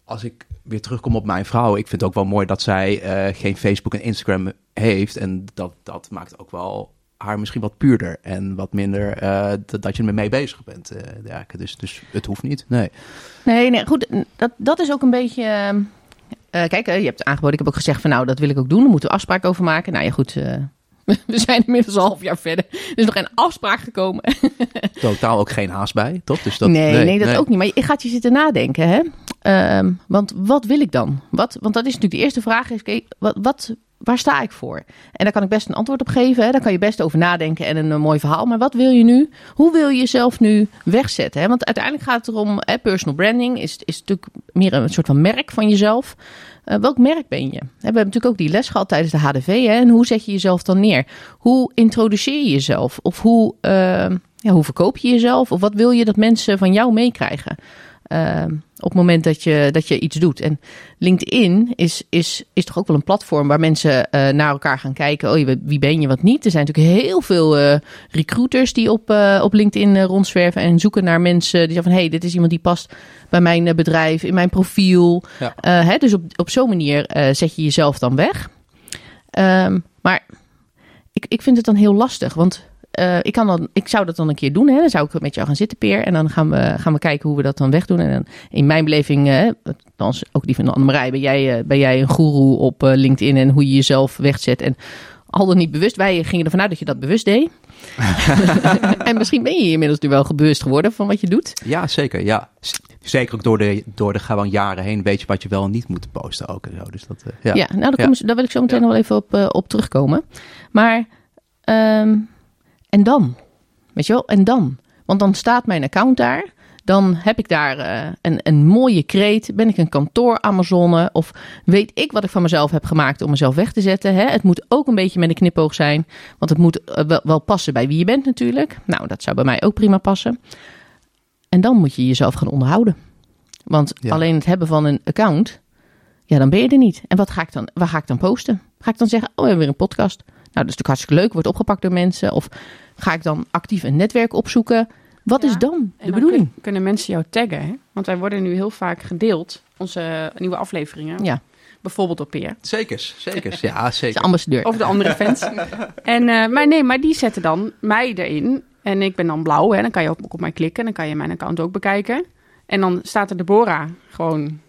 als ik weer terugkom op mijn vrouw, ik vind het ook wel mooi dat zij eh, geen Facebook en Instagram heeft. En dat, dat maakt ook wel haar misschien wat puurder en wat minder eh, dat, je ermee bezig bent. eh, dergelijke. dus, dus het hoeft niet, nee. Nee, nee, goed. Dat, dat is ook een beetje. kijk, je hebt aangeboden. Ik heb ook gezegd van nou, dat wil ik ook doen. Daar moeten we afspraken over maken. Nou ja, goed. we zijn inmiddels een half jaar verder. Er is nog geen afspraak gekomen. Totaal ook geen haast bij, toch? Dus dat, nee, nee, dat ook niet. Maar je gaat je zitten nadenken, hè? Ehm, want wat wil ik dan? Wat, want dat is natuurlijk de eerste vraag. Is, wat, waar sta ik voor? En daar kan ik best een antwoord op geven. Hè? Daar kan je best over nadenken en een, mooi verhaal. Maar wat wil je nu? Hoe wil je jezelf nu wegzetten? Hè? Want uiteindelijk gaat het erom, hè, personal branding is, is natuurlijk meer een soort van merk van jezelf. Eh, welk merk ben je? We hebben natuurlijk ook die les gehad tijdens de HDV. Hè? En hoe zet je jezelf dan neer? Hoe introduceer je jezelf? Of hoe, eh, ja, hoe verkoop je jezelf? Of wat wil je dat mensen van jou meekrijgen? Uh, op het moment dat je, dat je iets doet. En LinkedIn is, is, is toch ook wel een platform waar mensen uh, naar elkaar gaan kijken. Oh, wie ben je, wat niet? Er zijn natuurlijk heel veel uh, recruiters die op, uh, op LinkedIn rondzwerven en zoeken naar mensen die zeggen van hé, hey, dit is iemand die past bij mijn bedrijf, in mijn profiel. Ja. Hè, dus op, op zo'n manier zet je jezelf dan weg. Um, maar ik, ik vind het dan heel lastig, want uh, ik, kan dan, ik zou dat dan een keer doen. Hè? Dan zou ik met jou gaan zitten, Peer. En dan gaan we, gaan we kijken hoe we dat dan wegdoen. En dan, in mijn beleving, uh, althans ook die van Annemarij, ben jij, uh, ben jij een goeroe op LinkedIn en hoe je jezelf wegzet. En al dan niet bewust. Wij gingen ervan uit dat je dat bewust deed. en misschien ben je inmiddels nu wel bewust geworden van wat je doet. Ja, zeker. Ja. Zeker ook door de, door de gewoon jaren heen weet je wat je wel en niet moet posten ook en zo. Dus dat, ja. ja, nou, daar, ja. daar wil ik zo meteen ja. nog wel even op, op terugkomen. Maar... Um, en dan? Weet je wel? En dan? Want dan staat mijn account daar. Dan heb ik daar uh, een, een mooie kreet. Ben ik een kantoor Amazone? Of weet ik wat ik van mezelf heb gemaakt om mezelf weg te zetten? Hè? Het moet ook een beetje met een knipoog zijn. Want het moet uh, wel, wel, passen bij wie je bent natuurlijk. Nou, dat zou bij mij ook prima passen. En dan moet je jezelf gaan onderhouden. Want ja. alleen het hebben van een account, ja, dan ben je er niet. En wat ga ik dan, waar ga ik dan posten? Ga ik dan zeggen, oh, we hebben weer een podcast. Nou, dat is natuurlijk hartstikke leuk, wordt opgepakt door mensen. Of ga ik dan actief een netwerk opzoeken? Wat ja, is dan de dan bedoeling? Kun, kunnen mensen jou taggen? Hè? Want wij worden nu heel vaak gedeeld, onze nieuwe afleveringen. Ja. Bijvoorbeeld op Peer. Zeker, zeker. Ja, zeker. De ambassadeur. Of de andere fans. en, uh, maar nee, maar die zetten dan mij erin. En ik ben dan blauw, hè? dan kan je ook op mij klikken. Dan kan je mijn account ook bekijken. En dan staat er Deborah gewoon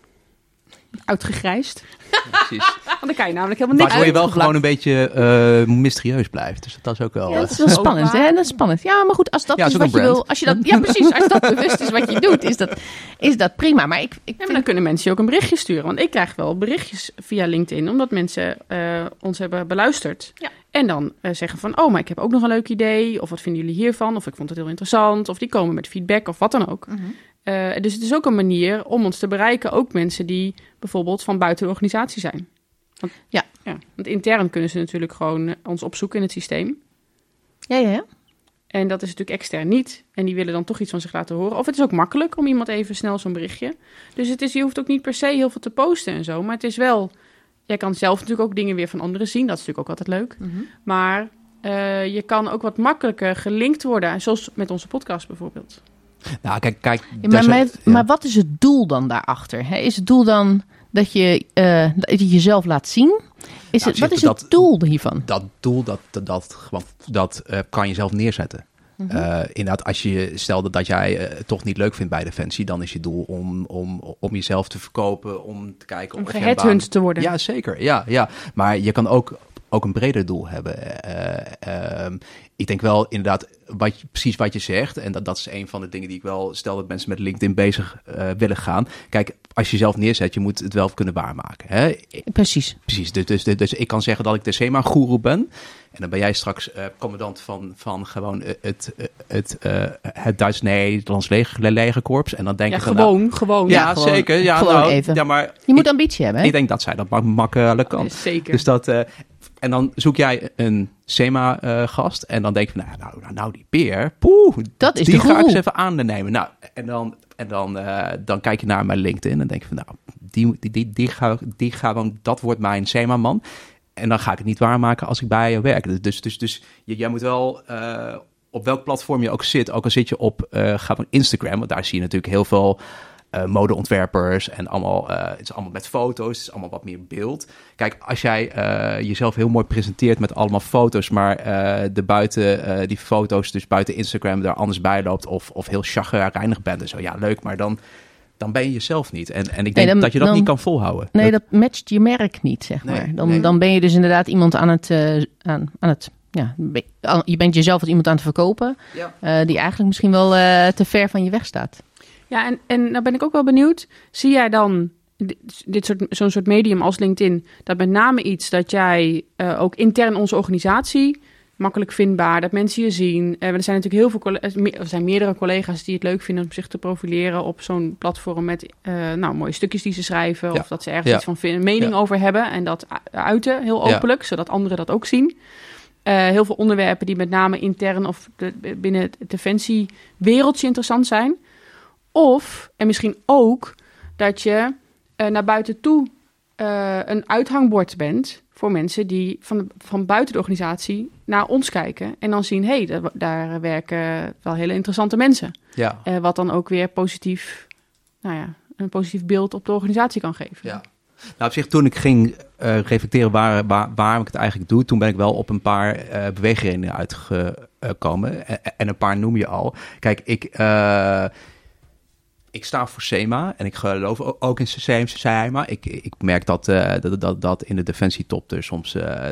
Uitgegrijsd. Precies. Want dan kan je namelijk helemaal niks Waardoor je wel gewoon een beetje eh, mysterieus blijft. Dus dat is ook wel... Ja, eh, dat is wel Ook spannend, hè? Dat is spannend. Ja, maar goed, als dat Ja, is wat je wil, als je dat, ja, precies, als dat bewust is wat je doet, is dat, is dat prima. Maar ik, ik Ja, maar vind, dan kunnen mensen je ook een berichtje sturen. Want ik krijg wel berichtjes via LinkedIn, omdat mensen eh, ons hebben beluisterd. Ja. En dan eh, zeggen van, oh, maar ik heb ook nog een leuk idee. Of wat vinden jullie hiervan? Of ik vond het heel interessant. Of die komen met feedback of wat dan ook. Mhm. Eh, dus het is ook een manier om ons te bereiken. Ook mensen die bijvoorbeeld van buiten de organisatie zijn. Want, Ja. ja. Want intern kunnen ze natuurlijk gewoon eh, ons opzoeken in het systeem. ja, ja, ja. En dat is natuurlijk extern niet. En die willen dan toch iets van zich laten horen. Of het is ook makkelijk om iemand even snel zo'n berichtje. Dus het is, je hoeft ook niet per se heel veel te posten en zo. Maar het is wel... Jij kan zelf natuurlijk ook dingen weer van anderen zien. Dat is natuurlijk ook altijd leuk. Mhm. Maar eh, je kan ook wat makkelijker gelinkt worden. Zoals met onze podcast bijvoorbeeld. Nou, kijk, kijk. Ja, daar maar, ja. maar wat is het doel dan daarachter? Hè? Is het doel dan dat je, eh, dat je jezelf laat zien? Is Nou, het, wat is je het dat- doel hiervan? dat doel, dat, dat, dat, dat eh, kan je zelf neerzetten. Mhm. Eh, inderdaad, als je stelde dat jij het toch niet leuk vindt bij Defensie, dan is je doel om, om, om jezelf te verkopen, om te kijken Om geheadhunt te worden. Ja, zeker. Ja, ja. Maar je kan ook, ook een breder doel hebben. Eh, ehm, ik denk wel inderdaad, wat precies wat je zegt. En dat, dat is een van de dingen die ik wel stel dat mensen met LinkedIn bezig eh, willen gaan. Kijk, als je jezelf neerzet, je moet het wel kunnen waarmaken. Hè? Precies. Precies, dus, dus, dus ik kan zeggen dat ik de SEMA-goeroe ben. En dan ben jij straks eh, commandant van, van gewoon eh, het, eh, het, eh, het Duits-Nederlands leger, legerkorps. En dan denk Ja, ik nou, gewoon, gewoon. ja, Ja, gewoon- zeker. Ja, gewoon nou, even. Ja, maar Je moet ik, ambitie hebben. Hè? ik denk dat zij dat mak- makkelijk kan. Zeker. Dus dat, eh, en dan zoek jij een SEMA-gast. en dan denk je van, nou, nou, nou, nou die peer, poeh, Dat is die de ga ik eens even aannemen. Nou, en dan, en dan, eh, dan kijk je naar mijn LinkedIn en denk je van, nou, die, die, die, die, ga, die ga dan, dat wordt mijn SEMA-man. En dan ga ik het niet waarmaken als ik bij je werk. Dus, dus, dus, dus je, jij moet wel, eh, op welk platform je ook zit, ook al zit je op eh ga van Instagram, want daar zie je natuurlijk heel veel eh, modeontwerpers en allemaal, eh, het is allemaal met foto's, het is allemaal wat meer beeld. Kijk, als jij eh, jezelf heel mooi presenteert met allemaal foto's, maar de buiten die foto's, dus buiten Instagram, daar anders bij loopt of, of heel chagrijnig bent en zo, ja, leuk, maar dan, dan ben je jezelf niet. En, en ik denk dan- dat je dat dan- niet kan volhouden. Nee, Dat- dat matcht je merk niet, zeg Nee, maar. Dan, nee. dan ben je dus inderdaad iemand aan het, aan, aan het ja, je bent jezelf als iemand aan het verkopen, Ja. die eigenlijk misschien wel te ver van je weg staat. Ja, en, en nou ben ik ook wel benieuwd. Zie jij dan dit, soort, zo'n soort medium als LinkedIn, dat met name iets dat jij eh, ook intern onze organisatie makkelijk vindbaar, dat mensen je zien. Eh, er zijn natuurlijk heel veel eh, er zijn meerdere collega's die het leuk vinden om zich te profileren op zo'n platform met nou, mooie stukjes die ze schrijven. Ja. Of dat ze ergens Ja. iets van vinden, mening Ja. over hebben en dat uiten heel openlijk, zodat anderen dat ook zien. Heel veel onderwerpen die met name intern of de, binnen het defensiewereldje interessant zijn. Of, en misschien ook, dat je eh, naar buiten toe eh, een uithangbord bent voor mensen die van, de- van buiten de organisatie naar ons kijken. En dan zien, hé, hey, daar, daar werken wel hele interessante mensen. Ja. Eh, wat dan ook weer positief, nou ja, een positief beeld op de organisatie kan geven. Ja. Nou, op zich, toen ik ging reflecteren waar, waar, waarom ik het eigenlijk doe, toen ben ik wel op een paar eh beweegredenen uitgekomen. En, en een paar noem je al. Kijk, ik, ik sta voor SEMA en ik geloof ook in SEMA. SEMA. Ik, ik merk dat, eh, dat, dat, dat in de defensietop er soms eh,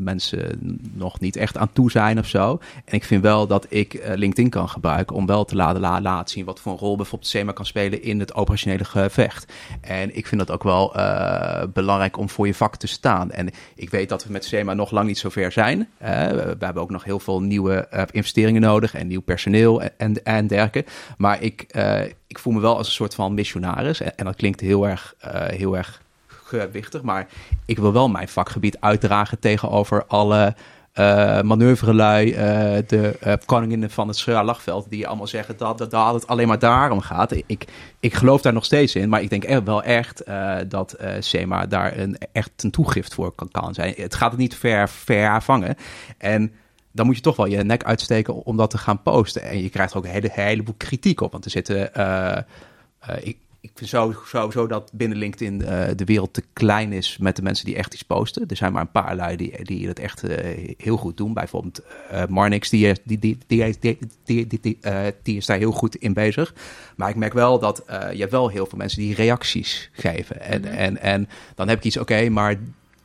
mensen nog niet echt aan toe zijn of zo. En ik vind wel dat ik eh, LinkedIn kan gebruiken om wel te laten, la- laten zien wat voor een rol bijvoorbeeld SEMA kan spelen in het operationele gevecht. En ik vind dat ook wel belangrijk om voor je vak te staan. En ik weet dat we met SEMA nog lang niet zo ver zijn. We hebben ook nog heel veel nieuwe investeringen nodig en nieuw personeel en, en, en dergelijke. Maar ik, ik voel me wel als een soort van missionaris. En, dat klinkt heel erg, eh, heel erg gewichtig. Maar ik wil wel mijn vakgebied uitdragen tegenover alle eh manoeuvrelui, eh, de koninginnen van het Scharlachveld, die allemaal zeggen dat, dat, dat het alleen maar daarom gaat. Ik, ik geloof daar nog steeds in, maar ik denk wel echt dat SEMA daar een, echt een toegift voor kan, kan zijn. Het gaat het niet ver, ver vangen. En dan moet je toch wel je nek uitsteken om dat te gaan posten. En je krijgt er ook een hele, heleboel kritiek op, want er zitten... eh, eh, ik, ik vind zo- sowieso dat binnen LinkedIn eh, de wereld te klein is met de mensen die echt iets posten. Er zijn maar een paar lui die, die het echt heel goed doen. Bijvoorbeeld Marnix, die, is- die, die, die, die, die, die, is daar heel goed in bezig. Maar ik merk wel dat je hebt wel heel veel mensen die reacties geven. En, en, en dan heb ik iets, oké, maar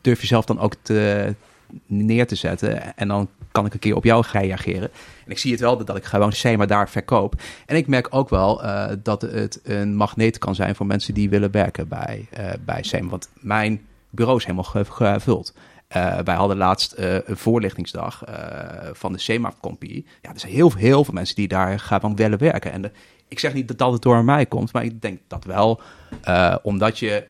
durf jezelf dan ook te, neer te zetten. En dan kan ik een keer op jou reageren. En ik zie het wel dat ik gewoon SEMA daar verkoop. En ik merk ook wel eh, dat het een magneet kan zijn voor mensen die willen werken bij, eh bij SEMA. Want mijn bureau is helemaal ge- gevuld. Eh, wij hadden laatst een voorlichtingsdag van de SEMA-compie. Ja, er zijn heel, heel veel mensen die daar gaan willen werken. En ik zeg niet dat het door mij komt, maar ik denk dat wel, omdat je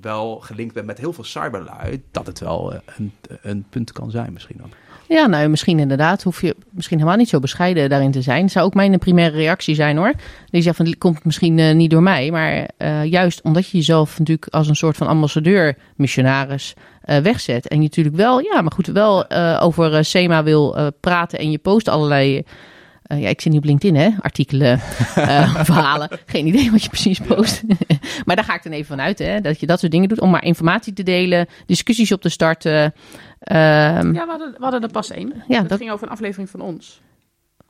wel gelinkt bent met heel veel cyberlui, dat het wel een, een punt kan zijn misschien ook. Ja, nou misschien inderdaad. Hoef je misschien helemaal niet zo bescheiden daarin te zijn. Zou ook mijn primaire reactie zijn hoor. Die zegt van, dit komt misschien eh, niet door mij. Maar eh, juist omdat je jezelf natuurlijk als een soort van ambassadeur, missionaris eh, wegzet. En je natuurlijk wel, ja, maar goed, wel over SEMA wil praten. En je post allerlei... ja, ik zit niet op LinkedIn, hè? Artikelen, verhalen. Geen idee wat je precies post. maar daar ga ik dan even van uit, hè? Dat je dat soort dingen doet om maar informatie te delen, discussies op te starten. Ehm, Ja, we hadden, we hadden er pas één. Ja, dat, dat- ging over een aflevering van ons.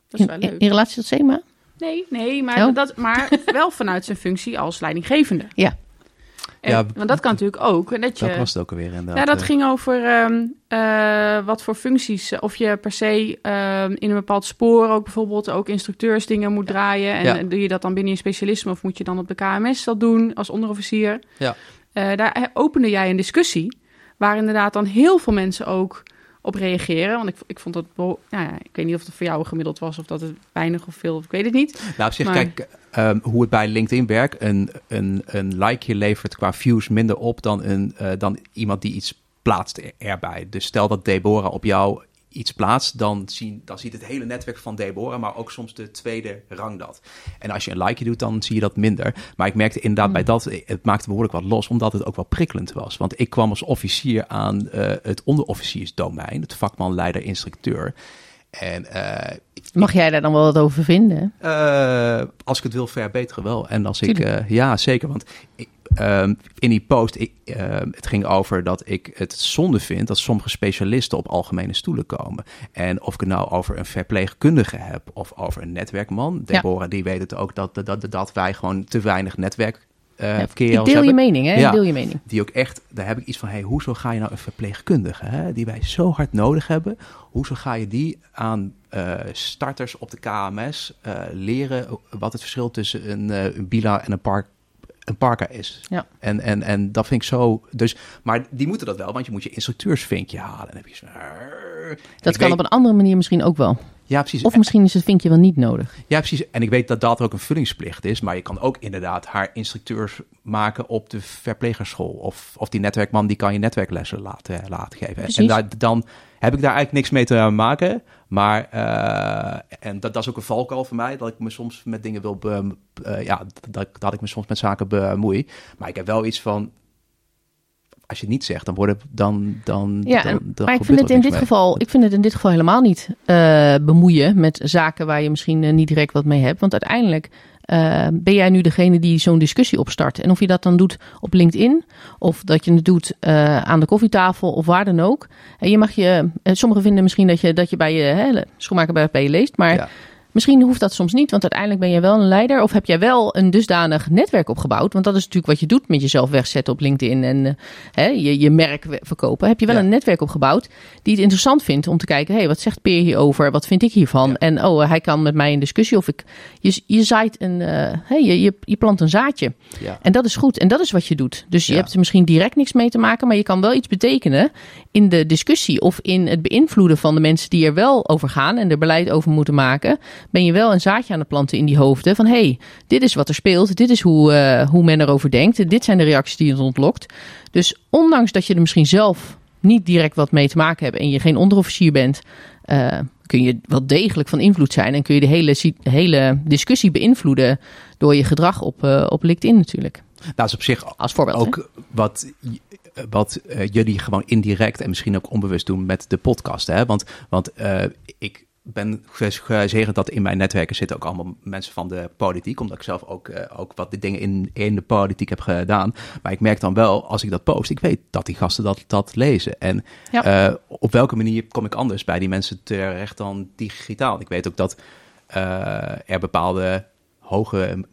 Dat is in, wel leuk. in relatie tot SEMA? Nee, nee, maar, Oh. dat, maar wel vanuit zijn functie als leidinggevende. Ja. En, Ja, want dat kan natuurlijk ook. en Dat je, Dat was het ook alweer inderdaad. ja, dat ging over ehm, eh, wat voor functies. eh, Of je per se ehm, in een bepaald spoor ook bijvoorbeeld ook instructeursdingen moet draaien. En Ja. eh, doe je dat dan binnen je specialisme of moet je dan op de KMS dat doen als onderofficier? Ja. Eh, daar opende jij een discussie waar inderdaad dan heel veel mensen ook op reageren. Want ik, ik vond dat, nou ja, ik weet niet of het voor jou gemiddeld was of dat het weinig of veel, ik weet het niet. Nou, op zich, Maar- kijk, ehm, hoe het bij LinkedIn werkt. Een, een, een likeje levert qua views minder op dan, een, eh, dan iemand die iets plaatst er- erbij. Dus stel dat Deborah op jou iets plaatst, dan, zien, dan ziet het hele netwerk van Deborah, maar ook soms de tweede rang dat. En als je een likeje doet, dan zie je dat minder. Maar ik merkte inderdaad bij dat, het maakte behoorlijk wat los, omdat het ook wel prikkelend was. Want ik kwam als officier aan eh, het onderofficiersdomein, het vakman, leider, instructeur. En eh, Mag jij daar dan wel wat over vinden? eh, als ik het wil verbeteren wel. En als ik, Tuurlijk. ja, zeker. Want ik, ehm, in die post, ik, ehm, het ging over dat ik het zonde vind dat sommige specialisten op algemene stoelen komen. En of ik het nou over een verpleegkundige heb of over een netwerkman. Ja. Deborah, die weet het ook dat, dat, dat, wij gewoon te weinig netwerk eh Ja, deel je hebben. mening, hè? Ja. Ik deel je mening. Die ook echt, daar heb ik iets van, hey, hoezo ga je nou een verpleegkundige, hè, die wij zo hard nodig hebben, hoezo ga je die aan eh, starters op de KMS eh, leren wat het verschil tussen een, een Bila en een, park, een Parka is? Ja. En, en, en dat vind ik zo, dus, maar die moeten dat wel, want je moet je instructeursvinkje halen. En heb je zo, Dat kan weet- op een andere manier misschien ook wel. ja, precies. Of misschien is het vinkje wel niet nodig. Ja, precies. En ik weet dat dat ook een vullingsplicht is. Maar je kan ook inderdaad haar instructeurs maken op de verplegerschool. Of, of die netwerkman, die kan je netwerklessen laten, laten geven. Precies. En daar, dan heb ik daar eigenlijk niks mee te maken. Maar, eh, en dat, dat is ook een valkuil voor mij. Dat ik me soms met dingen wil... Be, eh, ja, dat, dat ik me soms met zaken bemoei. Maar ik heb wel iets van... Als je het niet zegt, dan wordt het dan... dan Ja, dan, maar ik vind, het in dit mee. geval, ik vind het in dit geval helemaal niet eh, bemoeien met zaken waar je misschien niet direct wat mee hebt. Want uiteindelijk eh, ben jij nu degene die zo'n discussie opstart. En of je dat dan doet op LinkedIn of dat je het doet eh, aan de koffietafel of waar dan ook. En je mag je, eh, sommigen vinden misschien dat je, dat je bij je hè, schoonmaker bij, je leest, maar. Misschien hoeft dat soms niet, want uiteindelijk ben je wel een leider. Of heb jij wel een dusdanig netwerk opgebouwd? Want dat is natuurlijk wat je doet met jezelf wegzetten op LinkedIn en eh, hè, je, je merk verkopen. Heb je wel Ja. een netwerk opgebouwd die het interessant vindt om te kijken... hé, hey, wat zegt Peer hierover? Wat vind ik hiervan? Ja. En oh, hij kan met mij in discussie. Of ik, je, je zaait een, eh, hey, je, je, je plant een zaadje. Ja. En dat is goed. En dat is wat je doet. Dus je hebt er misschien direct niks mee te maken, maar je kan wel iets betekenen in de discussie of in het beïnvloeden van de mensen die er wel over gaan en er beleid over moeten maken. Ben je wel een zaadje aan het planten in die hoofden van hey, dit is wat er speelt, dit is hoe, eh, hoe men erover denkt, dit zijn de reacties die het ontlokt. Dus ondanks dat je er misschien zelf niet direct wat mee te maken hebt en je geen onderofficier bent, eh, kun je wel degelijk van invloed zijn en kun je de hele, hele discussie beïnvloeden door je gedrag op, eh, op LinkedIn natuurlijk. Dat is op zich Als voorbeeld. hè? ook wat, wat jullie gewoon indirect en misschien ook onbewust doen met de podcast. Hè? Want, want ik ben gezegend dat in mijn netwerken zitten ook allemaal mensen van de politiek. Omdat ik zelf ook, eh, ook wat de dingen in, in de politiek heb gedaan. Maar ik merk dan wel, als ik dat post, ik weet dat die gasten dat, dat lezen. En Ja. eh, op welke manier kom ik anders bij die mensen terecht dan digitaal? Ik weet ook dat eh, er bepaalde hoge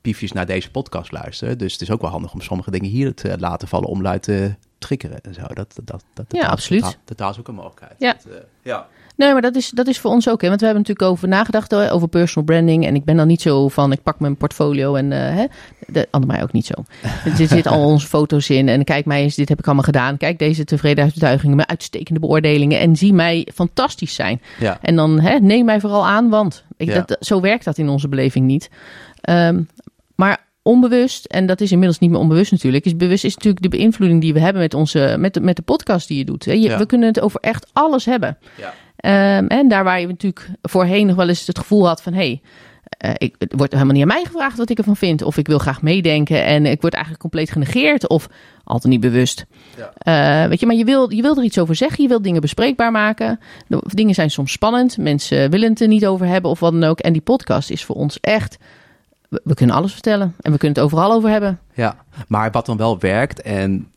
piefjes naar deze podcast luisteren. Dus het is ook wel handig om sommige dingen hier te laten vallen om luid te triggeren en zo. Dat, dat, dat, dat, Ja, absoluut. Dat, is ook een mogelijkheid. Ja. Dat, ja. Nee, maar dat is, dat is voor ons ook. Hè? Want we hebben natuurlijk over nagedacht over personal branding. En ik ben dan niet zo van, ik pak mijn portfolio en eh hè, de, Annemij ook niet zo. Er zitten al onze foto's in. En kijk mij eens, dit heb ik allemaal gedaan. Kijk deze tevredenheidsbetuigingen, mijn uitstekende beoordelingen. En zie mij fantastisch zijn. Ja. En dan hè, neem mij vooral aan, want ik, Ja. dat, zo werkt dat in onze beleving niet. Ehm, maar onbewust, en dat is inmiddels niet meer onbewust natuurlijk, is bewust is natuurlijk de beïnvloeding die we hebben met, onze, met, de, met de podcast die je doet. Je, Ja. We kunnen het over echt alles hebben. Ja. Ehm, en daar waar je natuurlijk voorheen nog wel eens het gevoel had van... hé, hey, ik, het wordt helemaal niet aan mij gevraagd wat ik ervan vind. Of ik wil graag meedenken en ik word eigenlijk compleet genegeerd. Of altijd niet bewust. Ja. Eh, weet je, maar je wil, je wil er iets over zeggen. Je wil dingen bespreekbaar maken. De, dingen zijn soms spannend. Mensen willen het er niet over hebben of wat dan ook. En die podcast is voor ons echt... We, we kunnen alles vertellen. En we kunnen het overal over hebben. Ja, maar wat dan wel werkt, en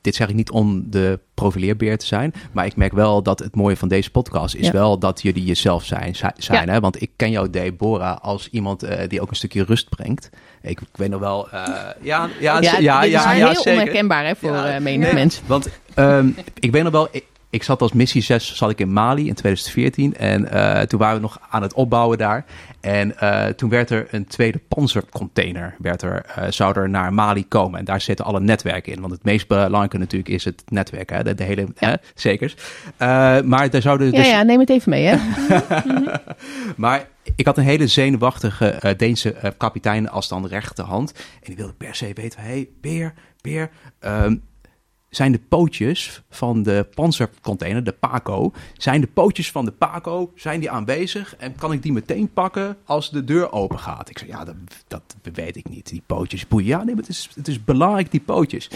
dit zeg ik niet om de profileerbeer te zijn, maar ik merk wel dat het mooie van deze podcast is Ja. wel dat jullie jezelf zijn. zi- zijn Ja. hè? Want ik ken jou, Deborah, als iemand eh, die ook een stukje rust brengt. Ik, ik weet nog wel, eh, ja, ja, ja, ja, dit is ja, heel zeker. onherkenbaar hè, voor menig mens. Want ik weet nog wel, ik, ik zat als missie 6 zat ik in Mali in 2014. En eh, toen waren we nog aan het opbouwen daar. En eh, toen werd er een tweede panzercontainer, werd er, eh, zou er naar Mali komen. En daar zitten alle netwerken in. Want het meest belangrijke natuurlijk is het netwerk, hè? De, de hele, hè? Zekers. Maar daar zouden Ja, dus... ja, neem het even mee hè. Maar ik had een hele zenuwachtige Deense kapitein als dan rechterhand. En die wilde per se weten, hey, Beer, Beer, ehm, zijn de pootjes van de panzercontainer, de Paco, zijn de pootjes van de Paco, zijn die aanwezig? En kan ik die meteen pakken als de deur open gaat? Ik zei, ja, dat, dat weet ik niet, die pootjes boeien. Ja, nee, maar het is, het is belangrijk, die pootjes.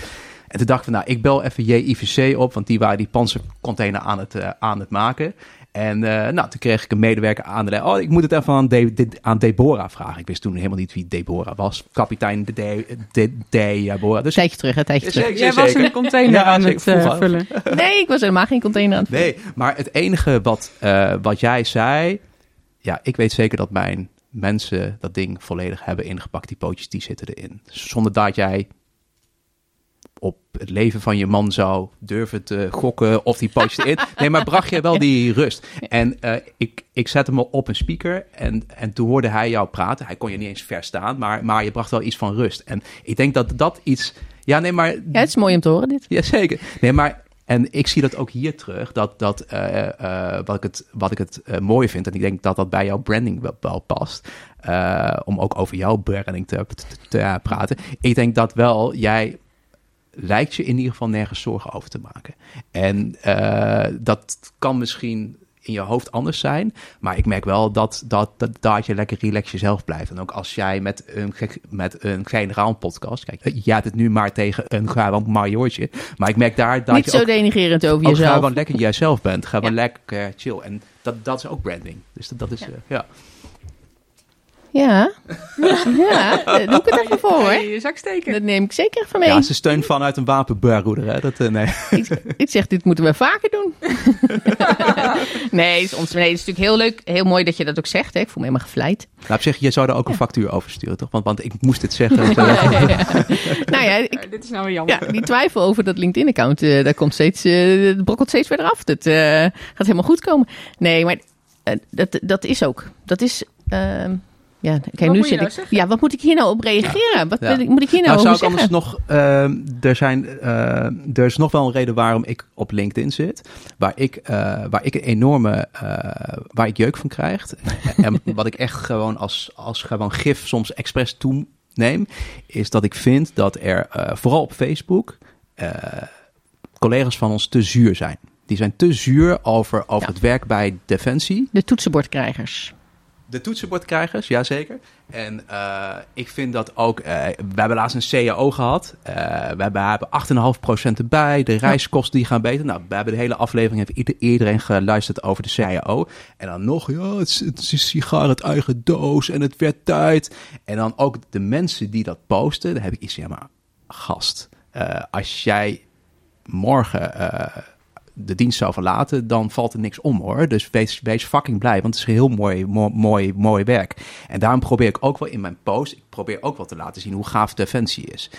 En toen dacht ik van, nou, ik bel even JIVC op, want die waren die panzercontainer aan het, eh, aan het maken. En eh, nou, toen kreeg ik een medewerker aan de lijn. Oh, ik moet het even aan, De- De- aan Deborah vragen. Ik wist toen helemaal niet wie Deborah was. Kapitein de, de, de, Deborah. Dus Tijdje terug, een tijdje terug. Zeker, Jij was een container Ja, aan het eh, vullen. Nee, ik was helemaal geen container aan het Nee, maar het enige wat, eh, wat jij zei... Ja, ik weet zeker dat mijn mensen dat ding volledig hebben ingepakt. Die pootjes, die zitten erin. Zonder dat jij op het leven van je man zou durven te gokken of die pootjes erin. Nee, maar bracht je wel die rust. En eh, ik, ik zette hem op een speaker en, en toen hoorde hij jou praten. Hij kon je niet eens verstaan, maar, maar je bracht wel iets van rust. En ik denk dat dat iets... Ja, nee, maar Ja, het is mooi om te horen dit. Jazeker. Nee, maar en ik zie dat ook hier terug, dat, dat eh, eh, wat ik het, wat ik het mooi vind, en ik denk dat dat bij jouw branding wel, wel past, om ook over jouw branding te, te, te praten. Ik denk dat wel jij lijkt je in ieder geval nergens zorgen over te maken. En eh, dat kan misschien in je hoofd anders zijn, maar ik merk wel dat, dat, dat, dat je lekker relax jezelf blijft. En ook als jij met een, met een generaal podcast, kijk, hebt het nu maar tegen een gewoon majortje, maar ik merk daar dat Niet je zo ook, denigerend over jezelf. gewoon lekker jezelf bent, gewoon Ja. lekker chill. En dat, dat is ook branding. Dus dat, dat is, Ja. eh, ja. Ja. ja, eh, doe ik het even voor hoor. Je zak steken. Dat neem ik zeker even mee. ja, ze steunt vanuit een wapenbaarroeder, hè. Dat, eh, nee. ik, ik zeg, dit moeten we vaker doen. nee, soms, nee, het is natuurlijk heel leuk. Heel mooi dat je dat ook zegt. Hè. Ik voel me helemaal gevleid. Nou, op zich, je zou daar ook een factuur over sturen, toch? Want, want ik moest dit zeggen. Ja, ja, ja. nou ja, ik, Eh, dit is nou weer jammer. ja, die twijfel over dat LinkedIn-account, eh daar komt steeds, eh het brokkelt steeds verder af. Dat eh, gaat helemaal goed komen. Nee, maar eh, dat, dat is ook. Dat is. Ja, kijk, nu moet je zit nou ik. zeggen? Ja, wat moet ik hier nou op reageren? Wat Ja. ik- moet ik hier nou, Nou, zou over ik zeggen? anders nog. ehm, er, zijn, eh, er is nog wel een reden waarom ik op LinkedIn zit. Waar ik, eh, waar ik een enorme. eh, waar ik jeuk van krijg. en wat ik echt gewoon als, als gewoon gif soms expres toeneem. Is dat ik vind dat er vooral op Facebook. eh, collega's van ons te zuur zijn. Die zijn te zuur over, over Ja. het werk bij Defensie. De toetsenbordkrijgers. De toetsenbordkrijgers, jazeker. En eh, ik vind dat ook... eh, we hebben laatst een CAO gehad. Eh, we hebben, hebben 8,5% erbij. De reiskosten die gaan beter. Nou, we hebben de hele aflevering... heeft ieder- iedereen geluisterd over de CAO. En dan nog, ja, het is, het is een sigaar uit eigen doos. En het werd tijd. En dan ook de mensen die dat posten. Dan heb ik iets ja, maar gast. als jij morgen de dienst zou verlaten, dan valt er niks om hoor. Dus wees, wees fucking blij, want het is heel mooi, mo- mooi, mooi werk. En daarom probeer ik ook wel in mijn post, ik probeer ook wel te laten zien hoe gaaf Defensie is.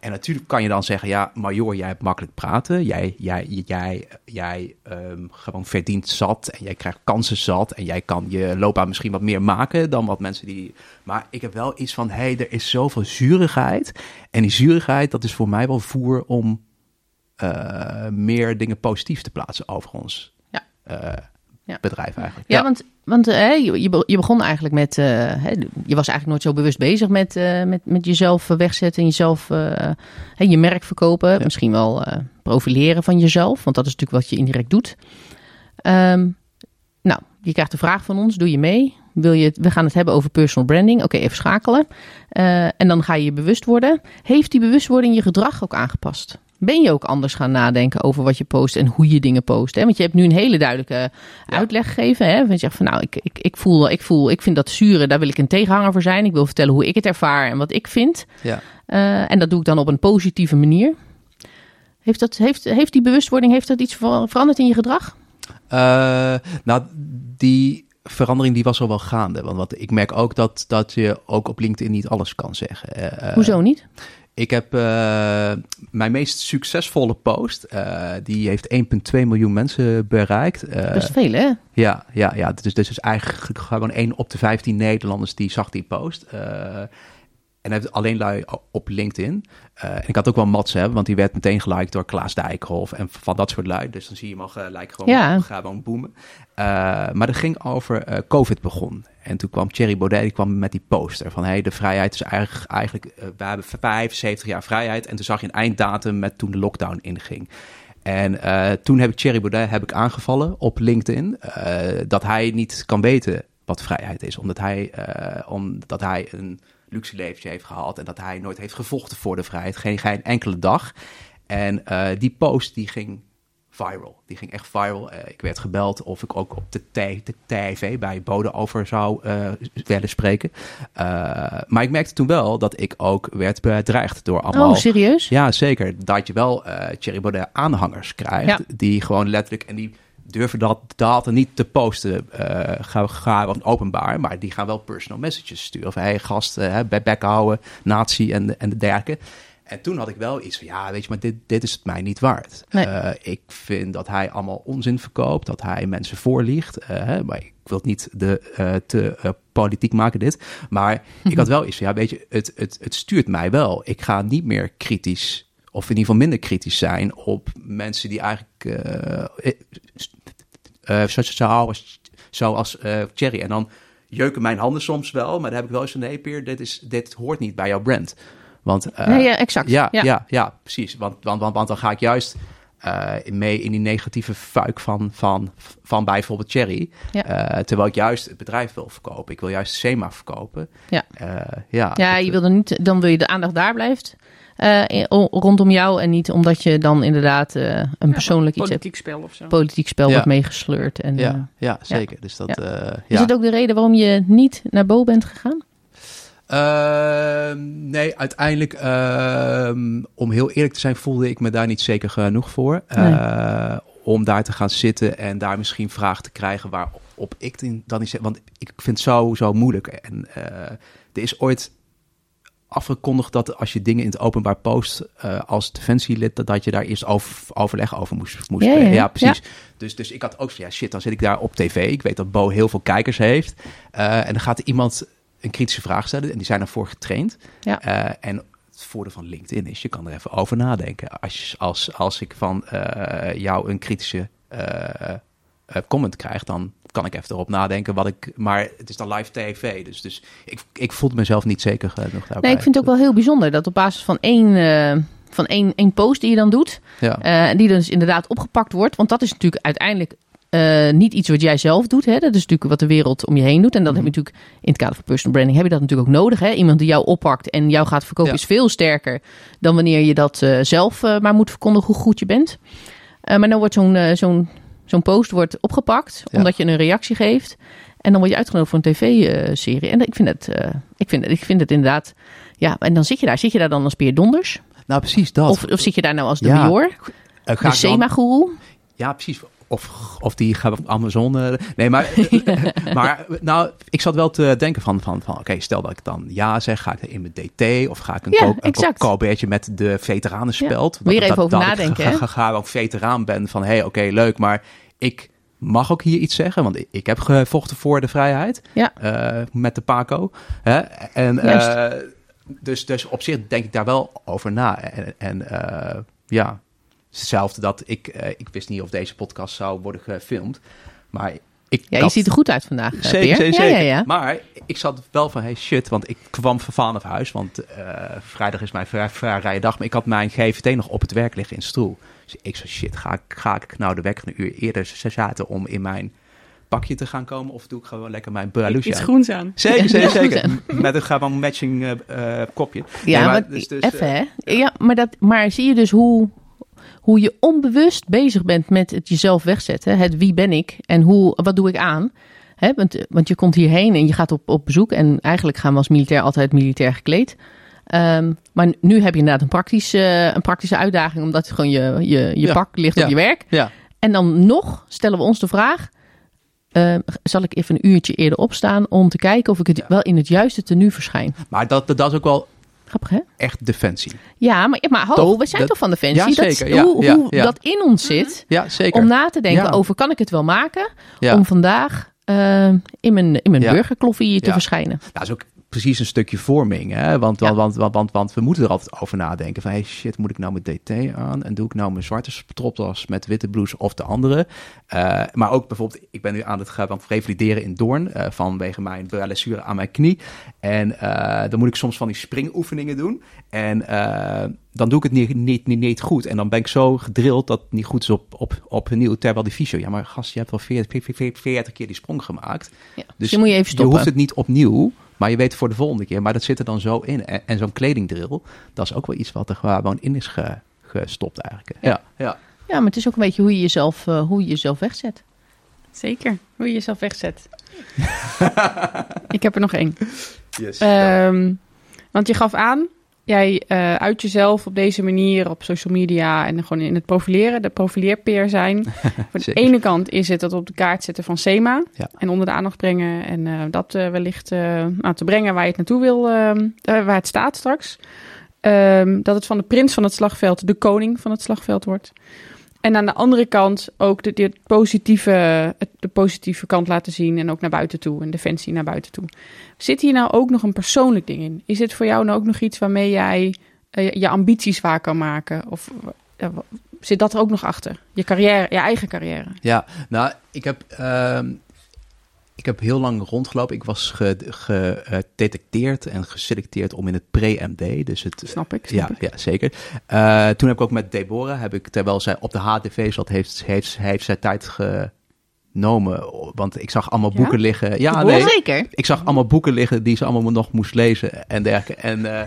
En natuurlijk kan je dan zeggen, ja, Major, jij hebt makkelijk praten. Jij, jij, jij, jij ehm, gewoon verdient zat en jij krijgt kansen zat. En jij kan je loopbaan misschien wat meer maken dan wat mensen die... Maar ik heb wel iets van, hé, hey, er is zoveel zurigheid. En die zurigheid, dat is voor mij wel voer om eh, meer dingen positief te plaatsen over ons Ja. eh, Ja. bedrijf eigenlijk. Ja, want, want eh, hè, je, je be- je begon eigenlijk met... eh, hè, je was eigenlijk nooit zo bewust bezig met, eh, met, met jezelf wegzetten en jezelf eh, hè, je merk verkopen. Misschien wel eh, profileren van jezelf, want dat is natuurlijk wat je indirect doet. Ehm, nou, je krijgt de vraag van ons, doe je mee? Wil je, we gaan het hebben over personal branding. Oké, even schakelen. Eh, en dan ga je je bewust worden. Heeft die bewustwording je gedrag ook aangepast? Ben je ook anders gaan nadenken over wat je post en hoe je dingen post? Hè? Want je hebt nu een hele duidelijke uitleg gegeven. Hè? Want je zegt van nou, ik, ik, ik, voel, ik voel, ik vind dat zure, daar wil ik een tegenhanger voor zijn. Ik wil vertellen hoe ik het ervaar en wat ik vind. Ja. Eh, en dat doe ik dan op een positieve manier. Heeft, dat, heeft, heeft die bewustwording heeft dat iets ver- veranderd in je gedrag? Eh, nou, die verandering die was al wel gaande. Want wat, ik merk ook dat, dat je ook op LinkedIn niet alles kan zeggen. Eh, Hoezo niet? Ik heb eh, mijn meest succesvolle post. eh, die heeft 1,2 miljoen mensen bereikt. Eh, Dat is veel, hè? Ja, ja, ja. Dus, dus is eigenlijk gewoon 1 op de 15 Nederlanders die zag die post. En heeft alleen lui op LinkedIn. En ik had ook wel Mats hebben, want die werd meteen geliked door Klaas Dijkhoff en van dat soort lui. Dus dan zie je hem al gelijk gewoon, Ja. gewoon boomen. Maar dat ging over COVID begon. En toen kwam Thierry Baudet, die kwam met die poster van... hey, de vrijheid is eigenlijk, eigenlijk eh, we hebben 75 jaar vrijheid. En toen zag je een einddatum met toen de lockdown inging. En eh, toen heb ik Thierry Baudet heb ik aangevallen op LinkedIn... eh, dat hij niet kan weten wat vrijheid is. Omdat hij, omdat hij een luxe leventje heeft gehad... en dat hij nooit heeft gevochten voor de vrijheid. Geen, geen enkele dag. En die post die ging viral. Die ging echt viral. Eh, ik werd gebeld of ik ook op de, de tv bij Bode over zou eh, willen spreken. Eh, maar ik merkte toen wel dat ik ook werd bedreigd door allemaal... Oh, serieus? Ja, zeker. Dat je wel Thierry Baudet aanhangers krijgt. Ja. Die gewoon letterlijk... En die durven dat, dat niet te posten. eh gaan, gaan openbaar. Maar die gaan wel personal messages sturen. Van, hey gast, bij bek houden, nazi en, en de dergelijke. En toen had ik wel iets van, ja, weet je, maar dit, dit is het mij niet waard. Nee. Eh, ik vind dat hij allemaal onzin verkoopt, dat hij mensen voorliegt. eh, maar ik wil het niet de, eh, te politiek maken dit. Maar ik had wel iets van, ja, weet je, het, het, het stuurt mij wel. Ik ga niet meer kritisch, of in ieder geval minder kritisch zijn op mensen die eigenlijk... zo- zoals, zoals Thierry. En dan jeuken mijn handen soms wel, maar dan heb ik wel eens van, nee Peer, dit, is, dit hoort niet bij jouw brand. Want, eh, Nee, ja, exact. ja, ja. Ja. ja, precies. Want, want, want, want dan ga ik juist eh, mee in die negatieve fuik van, van, van bijvoorbeeld Cherry. Ja. Eh, terwijl ik juist het bedrijf wil verkopen. Ik wil juist SEMA verkopen. Ja. Eh, ja, Ja, dat, je wil er niet, dan wil je de aandacht daar blijft. eh, in- rondom jou en niet omdat je dan inderdaad eh, een persoonlijk iets hebt, Politiek spel of zo. politiek spel Ja. wordt meegesleurd. En, ja, ja, zeker. Dus dat, Ja. Is het ook de reden waarom je niet naar Bo bent gegaan? Ehm, nee, uiteindelijk, ehm, om heel eerlijk te zijn, voelde ik me daar niet zeker genoeg voor. Nee. Eh, om daar te gaan zitten en daar misschien vragen te krijgen waarop ik dan niet. Want ik vind het zo, zo moeilijk. En eh, er is ooit afgekondigd dat als je dingen in het openbaar post eh, als defensielid, dat, dat je daar eerst over, overleg over moest, moest Ja, ja, spreken. ja. precies. Dus, dus ik had ook van, ja shit, dan zit ik daar op tv. Ik weet dat Bo heel veel kijkers heeft. En dan gaat iemand een kritische vraag stellen en die zijn ervoor getraind. Ja. Eh, en het voordeel van LinkedIn is, je kan er even over nadenken. Als, als, als ik van eh, jou een kritische eh, comment krijg, dan kan ik even erop nadenken wat ik... Maar het is dan live tv, dus, dus ik, ik voelde mezelf niet zeker genoeg daarbij. Nee, ik vind het ook wel heel bijzonder dat op basis van één, van één, één post die je dan doet, Ja, die dus inderdaad opgepakt wordt. Want dat is natuurlijk uiteindelijk eh, niet iets wat jij zelf doet. Hè? Dat is natuurlijk wat de wereld om je heen doet. En dat Mhm. heb je natuurlijk in het kader van personal branding heb je dat natuurlijk ook nodig. Hè? Iemand die jou oppakt en jou gaat verkopen Ja. is veel sterker dan wanneer je dat eh, zelf eh, maar moet verkondigen hoe goed je bent. Maar dan wordt zo'n zo'n zo'n post wordt opgepakt Ja. omdat je een reactie geeft. En dan word je uitgenodigd voor een tv-serie. En ik vind, het, ik, vind, ik vind het inderdaad... Ja, en dan zit je daar. Zit je daar dan als Peer Donders? Nou, precies dat. Of, of zit je daar nou als de Ja. Bior? Ga De SEMA-goeroe? Ja, precies. Of, of die gaat op Amazon. nee, maar, maar nou, ik zat wel te denken van, van, van oké, stel dat ik dan ja zeg, ga ik in mijn DT of ga ik een, Ja, een met de veteranenspeld. Ja. Wil je er Dat- even over dat ik nadenken, ga- ga- ga ook veteraan ben van, hé, hey, oké, leuk, maar ik mag ook hier iets zeggen, want ik, heb gevochten voor de vrijheid Ja. eh, met de Paco. Hè? En eh, dus, dus op zich denk ik daar wel over na. En, en eh, ja, hetzelfde dat ik, eh, ik wist niet of deze podcast zou worden gefilmd, maar ik Ja, je had- ziet er goed uit vandaag, eh, Zeker, Peer. zeker, Ja, zeker. ja, ja. Maar ik zat wel van, hey shit, want ik kwam vervaan naar huis. Want eh, vrijdag is mijn vrij, vrije dag. Maar ik had mijn GVT nog op het werk liggen in stoel. Dus ik zo, shit, ga ik, ga ik nou de wekker een uur eerder zaten om in mijn pakje te gaan komen? Of doe ik gewoon lekker mijn Balucha? Iets groens aan. Zeker, zeker, zeker. Met een gewoon matching kopje. Ja, Nee, maar, dus- dus, even hè. Ja, maar, dat, maar zie je dus hoe, hoe je onbewust bezig bent met het jezelf wegzetten. Het wie ben ik en hoe, wat doe ik aan. Want, want je komt hierheen en je gaat op, op bezoek. En eigenlijk gaan we als militair altijd militair gekleed. Ehm, maar nu heb je inderdaad een praktische, een praktische uitdaging. Omdat gewoon je, je, je Ja, pak ligt ja. op je werk. Ja, En dan nog stellen we ons de vraag... ehm, zal ik even een uurtje eerder opstaan om te kijken of ik het wel in het juiste tenue verschijn? maar dat, dat is ook wel Grappig hè? echt defensie. Ja, maar, maar Toch? we zijn Dat- toch van Defensie? Ja, Dat zeker. Ja, hoe ja, hoe ja. dat in ons zit, Ja, zeker. om na te denken over, kan ik het wel maken ja. om vandaag eh, in mijn, in mijn burgerkloffie te verschijnen? Nou, dat is ook precies een stukje vorming. Hè? Want, Ja. want, want, want, we moeten er altijd over nadenken. Van, hey shit, moet ik nou mijn DT aan? En doe ik nou mijn zwarte stropdas met witte blouse of de andere? Eh, maar ook bijvoorbeeld, ik ben nu aan het gaan revalideren in Doorn. eh, vanwege mijn blessure aan mijn knie. En eh, dan moet ik soms van die springoefeningen doen. En dan doe ik het niet, niet, niet, niet goed. En dan ben ik zo gedrild dat het niet goed is op, op, opnieuw. Terwijl die fysio, ja maar gast, je hebt wel 40, 40, 40 keer die sprong gemaakt. Ja. Dus, Dus je moet je even Je stoppen. hoeft het niet opnieuw, maar je weet voor de volgende keer. Maar dat zit er dan zo in. En, en zo'n kledingdrill, dat is ook wel iets wat er gewoon in is ge- gestopt eigenlijk. Ja, ja. Ja, maar het is ook een beetje hoe je jezelf, eh, hoe je jezelf wegzet. Zeker, hoe je jezelf wegzet. ik heb er nog één. Yes. Ehm, want je gaf aan, jij eh uit jezelf op deze manier op social media en gewoon in het profileren, de profileerpeer zijn. Van de ene kant is het dat op de kaart zetten van SEMA Ja. en onder de aandacht brengen en eh, dat eh, wellicht nou, te brengen waar je het naartoe wil, ehm, eh, waar het staat straks. Ehm, dat het van de prins van het slagveld de koning van het slagveld wordt. En aan de andere kant ook de, de, positieve, de positieve kant laten zien en ook naar buiten toe en defensie naar buiten toe. Zit hier nou ook nog een persoonlijk ding in? Is dit voor jou nou ook nog iets waarmee jij eh, je ambities waar kan maken? Of eh, zit dat er ook nog achter? Je carrière, je eigen carrière? Ja, nou, ik heb, ehm, ik heb heel lang rondgelopen. Ik was gedetecteerd en geselecteerd om in het pre-MD, dus het Snap ik. Snap Ja, ik. ja, zeker. Eh, toen heb ik ook met Deborah, heb ik, terwijl zij op de HTV zat, heeft, heeft, heeft zij tijd genomen. Want ik zag allemaal Ja? boeken liggen. Ja, nee. Zeker. Ik zag allemaal boeken liggen die ze allemaal nog moest lezen en dergelijke. En eh,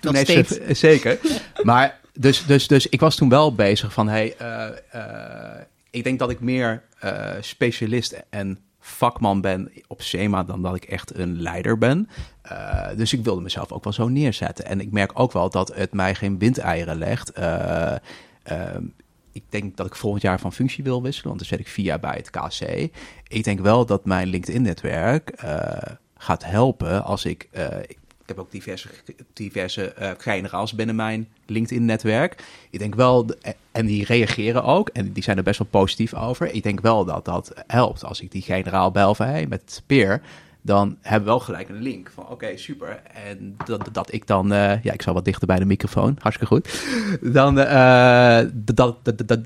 toen heeft ze, zeker. Maar dus, dus, dus ik was toen wel bezig van, hey, eh, eh, ik denk dat ik meer eh, specialist en vakman ben op SEMA dan dat ik echt een leider ben. Eh, dus ik wilde mezelf ook wel zo neerzetten. En ik merk ook wel dat het mij geen windeieren legt. Eh, ehm, ik denk dat ik volgend jaar van functie wil wisselen, want dan zit ik jaar bij het KC. Ik denk wel dat mijn LinkedIn-netwerk eh, gaat helpen als ik. eh, ik heb ook diverse, diverse eh, generaals binnen mijn LinkedIn-netwerk. Ik denk wel, en die reageren ook, en die zijn er best wel positief over. Ik denk wel dat dat helpt. Als ik die generaal bel van, hey, met Peer, dan hebben we wel gelijk een link van, oké, super. En dat, dat ik dan, eh, ja, ik zal wat dichter bij de microfoon, hartstikke goed. Dan eh, dat, dat, dat,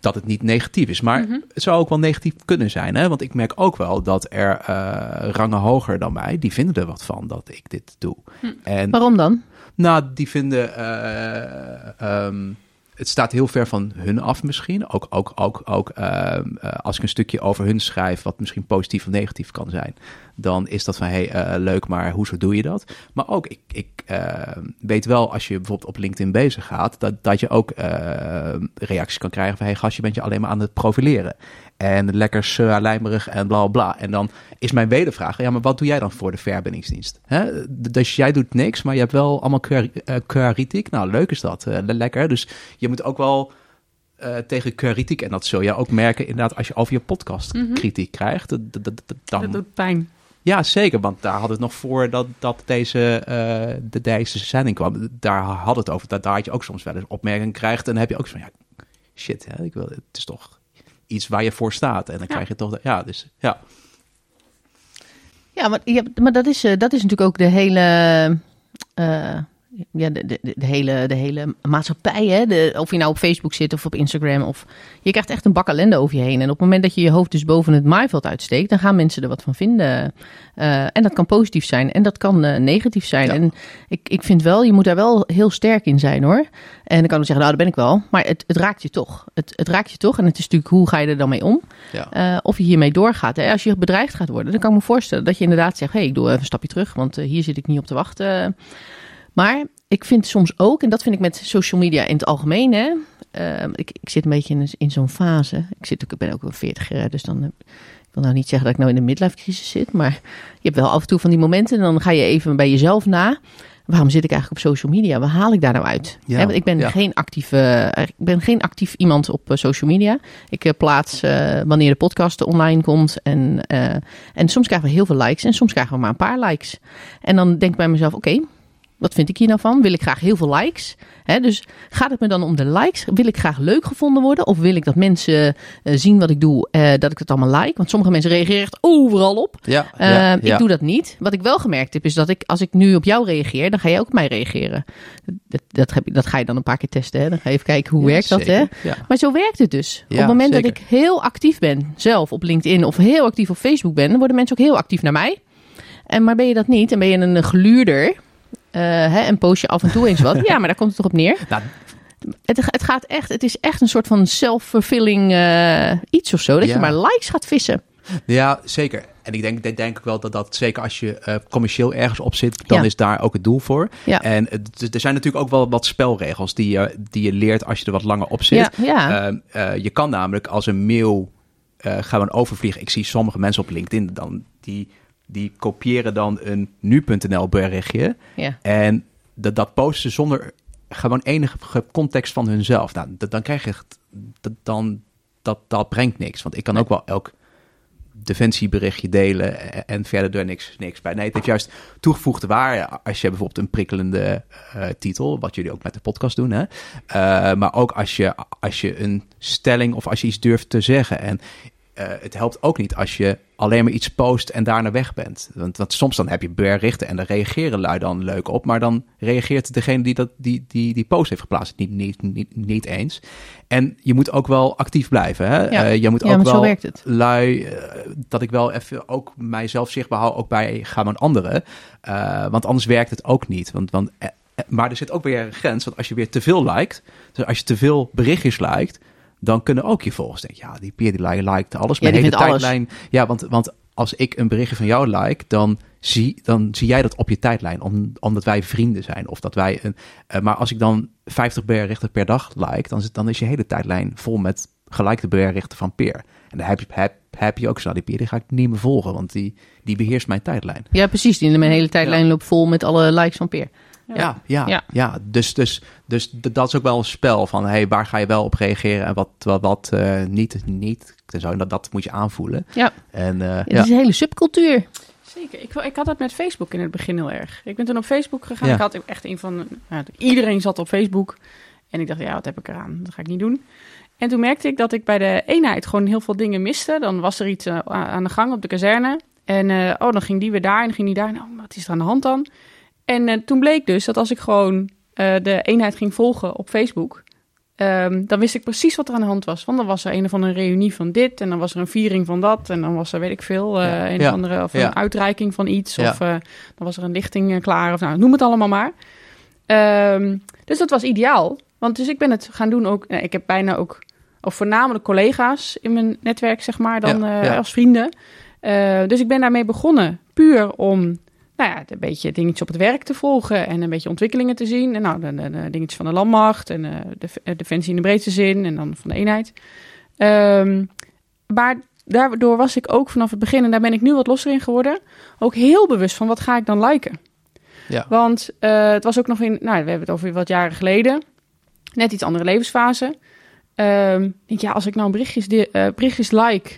dat, het niet negatief is. Maar het zou ook wel negatief kunnen zijn. Hè? Want ik merk ook wel dat er eh, rangen hoger dan mij, die vinden er wat van dat ik dit doe. En Waarom dan? nou, die vinden. eh, ehm, het staat heel ver van hun af misschien. Ook, ook, ook, ook ehm, eh, als ik een stukje over hun schrijf, wat misschien positief of negatief kan zijn, dan is dat van hey, eh, leuk, maar hoezo doe je dat? Maar ook, ik, ik ehm, weet wel als je bijvoorbeeld op LinkedIn bezig gaat, dat, dat je ook ehm, reacties kan krijgen van hey, gast, je bent je alleen maar aan het profileren. En lekker uh, lijmerig en bla bla. En dan is mijn wedervraag, ja, maar wat doe jij dan voor de verbindingsdienst? Hè? Dus jij doet niks, maar je hebt wel allemaal kritiek. Nou, leuk is dat. lekker. Dus je moet ook wel uh, tegen kritiek. En dat zul je ook merken inderdaad als je over je podcast mm -hmm. kritiek krijgt. Dat, dat, dat, dan... dat doet pijn. Ja, zeker. Want daar had het nog voor dat, dat deze, uh, de, deze zending kwam. Daar had het over. Dat, daar had je ook soms wel eens opmerkingen krijgt. En dan heb je ook zo van, ja, shit, hè, ik wil, het is toch iets waar je voor staat. En dan ja. krijg je toch, ja, dus ja. Ja, maar, ja, maar dat, is, uh, dat is natuurlijk ook de hele... Uh, ja, de, de, de, hele, de hele maatschappij, hè? De, of je nou op Facebook zit of op Instagram. Of, je krijgt echt een bak ellende over je heen. En op het moment dat je je hoofd dus boven het maaiveld uitsteekt, dan gaan mensen er wat van vinden. Uh, en dat kan positief zijn en dat kan uh, negatief zijn. Ja. En ik, ik vind wel, je moet daar wel heel sterk in zijn hoor. En dan kan ik zeggen, nou, dat ben ik wel. Maar het, het raakt je toch. Het, het raakt je toch. En het is natuurlijk, hoe ga je er dan mee om? Ja. Uh, of je hiermee doorgaat. Hè? Als je bedreigd gaat worden, dan kan ik me voorstellen dat je inderdaad zegt, hé, hey, ik doe even een stapje terug, want hier zit ik niet op te wachten. Maar ik vind soms ook, en dat vind ik met social media in het algemeen, hè, uh, ik, ik zit een beetje in, in zo'n fase. Ik, zit, ik ben ook 40 jaar, dus dan. Ik wil nou niet zeggen dat ik nou in de midlife crisis zit, maar je hebt wel af en toe van die momenten en dan ga je even bij jezelf na. Waarom zit ik eigenlijk op social media? Waar haal ik daar nou uit? Ja, Hè, ik ben, ja. geen actieve, ik ben geen actief iemand op uh, social media. Ik uh, plaats uh, wanneer de podcast online komt. En, uh, en soms krijgen we heel veel likes en soms krijgen we maar een paar likes. En dan denk ik bij mezelf, oké, okay, wat vind ik hier nou van? Wil ik graag heel veel likes? He, dus gaat het me dan om de likes? Wil ik graag leuk gevonden worden? Of wil ik dat mensen uh, zien wat ik doe, uh, dat ik het allemaal like? Want sommige mensen reageren echt overal op. Ja, uh, ja, ik ja. doe dat niet. Wat ik wel gemerkt heb, is dat ik, als ik nu op jou reageer, dan ga jij ook op mij reageren. Dat, dat, heb, dat ga je dan een paar keer testen. Hè? Dan ga je even kijken, hoe werkt dat? Hè? Maar zo werkt het dus. op het moment zeker. dat ik heel actief ben, zelf op LinkedIn of heel actief op Facebook ben, dan worden mensen ook heel actief naar mij. En, maar ben je dat niet en ben je een gluurder, uh, hè, en post je af en toe eens wat. Ja, maar daar komt het toch op neer. Nou, Het, het gaat echt, het is echt een soort van self-fulfilling uh, iets of zo. Dat Ja. je maar likes gaat vissen. Ja, zeker. En ik denk, denk, denk ook wel dat dat, zeker als je uh, commercieel ergens op zit, dan Ja. is daar ook het doel voor. Ja. En uh, er zijn natuurlijk ook wel wat spelregels die je, die je leert als je er wat langer op zit. Ja, ja. Eh, je kan namelijk als een mail eh, gaan overvliegen. Ik zie sommige mensen op LinkedIn dan die, die kopiëren dan een nu.nl berichtje. ja. En dat, dat posten zonder gewoon enige context van hunzelf. Nou, dat, dan krijg je het- dat, dan, dat, dat brengt niks. Want ik kan ook wel elk defensieberichtje delen en, en verder er niks, niks bij. Nee, het heeft juist toegevoegde waarde als je bijvoorbeeld een prikkelende eh, titel, wat jullie ook met de podcast doen, hè? Eh, maar ook als je, als je een stelling of als je iets durft te zeggen. En eh, het helpt ook niet als je alleen maar iets post en daarna weg bent. Want, want soms dan heb je berichten en daar reageren lui dan leuk op. Maar dan reageert degene die dat, die, die, die post heeft geplaatst niet, niet, niet, niet eens. En je moet ook wel actief blijven. Hè? Ja. Eh, je moet Ja, ook maar zo wel werkt het. lui, eh, dat ik wel even ook mijzelf zichtbaar hou, ook bij gaan een anderen. Want anders werkt het ook niet. Want, want, maar er zit ook weer een grens. Want als je weer te veel liked, dus als je te veel berichtjes liked, dan kunnen ook je volgers denken, ja, die Pier die li- liked alles. Ja, Mijn hele alles. tijdlijn. Ja, want, want als ik een berichtje van jou like, dan zie, dan zie jij dat op je tijdlijn, om, omdat wij vrienden zijn. Of dat wij een, eh, maar als ik dan 50 berichten per dag like, dan, dan is je hele tijdlijn vol met gelikte berichten van Peer. En dan heb je, heb, heb je ook zo, die Peer die ga ik niet meer volgen, want die, die beheerst mijn tijdlijn. ja, precies. Die mijn hele tijdlijn loopt vol met alle likes van Peer. Ja, ja, ja. Ja. Dus, dus, dus dat is ook wel een spel van hey, waar ga je wel op reageren en wat, wat, wat eh, niet, niet. Zo, en dat, dat moet je aanvoelen. Ja. En, eh, Het ja. is een hele subcultuur. Zeker. Ik, ik had dat met Facebook in het begin heel erg. Ik ben toen op Facebook gegaan. Ja. Ik had echt een van... Nou, iedereen zat op Facebook. En ik dacht, ja, wat heb ik eraan? Dat ga ik niet doen. En toen merkte ik dat ik bij de eenheid gewoon heel veel dingen miste. Dan was er iets eh, aan de gang op de kazerne. En eh, oh, dan ging die weer daar en dan ging die daar. Nou, wat is er aan de hand dan? En eh, toen bleek dus dat als ik gewoon eh, de eenheid ging volgen op Facebook... ehm, dan wist ik precies wat er aan de hand was. Want dan was er een of andere reunie van dit... en dan was er een viering van dat... en dan was er, weet ik veel, eh, Ja. een Ja. of andere... of Ja. een uitreiking van iets... Of dan was er een lichting klaar... of nou, noem het allemaal maar. Ehm, dus dat was ideaal... Want dus ik ben het gaan doen ook. Ik heb bijna ook, of voornamelijk collega's in mijn netwerk, zeg maar, dan als vrienden. Dus ik ben daarmee begonnen, puur om, nou ja, een beetje dingetjes op het werk te volgen en een beetje ontwikkelingen te zien. En nou, de, de- de dingetjes van de landmacht en eh, de eh, defensie in de breedste zin en dan van de eenheid. Ehm, maar daardoor was ik ook vanaf het begin, en daar ben ik nu wat losser in geworden, ook heel bewust van wat ga ik dan liken. Ja. Want eh, het was ook nog in, nou, we hebben het over wat jaren geleden, net iets andere levensfase. Ik denk, ja, als ik nou berichtjes, eh, berichtjes like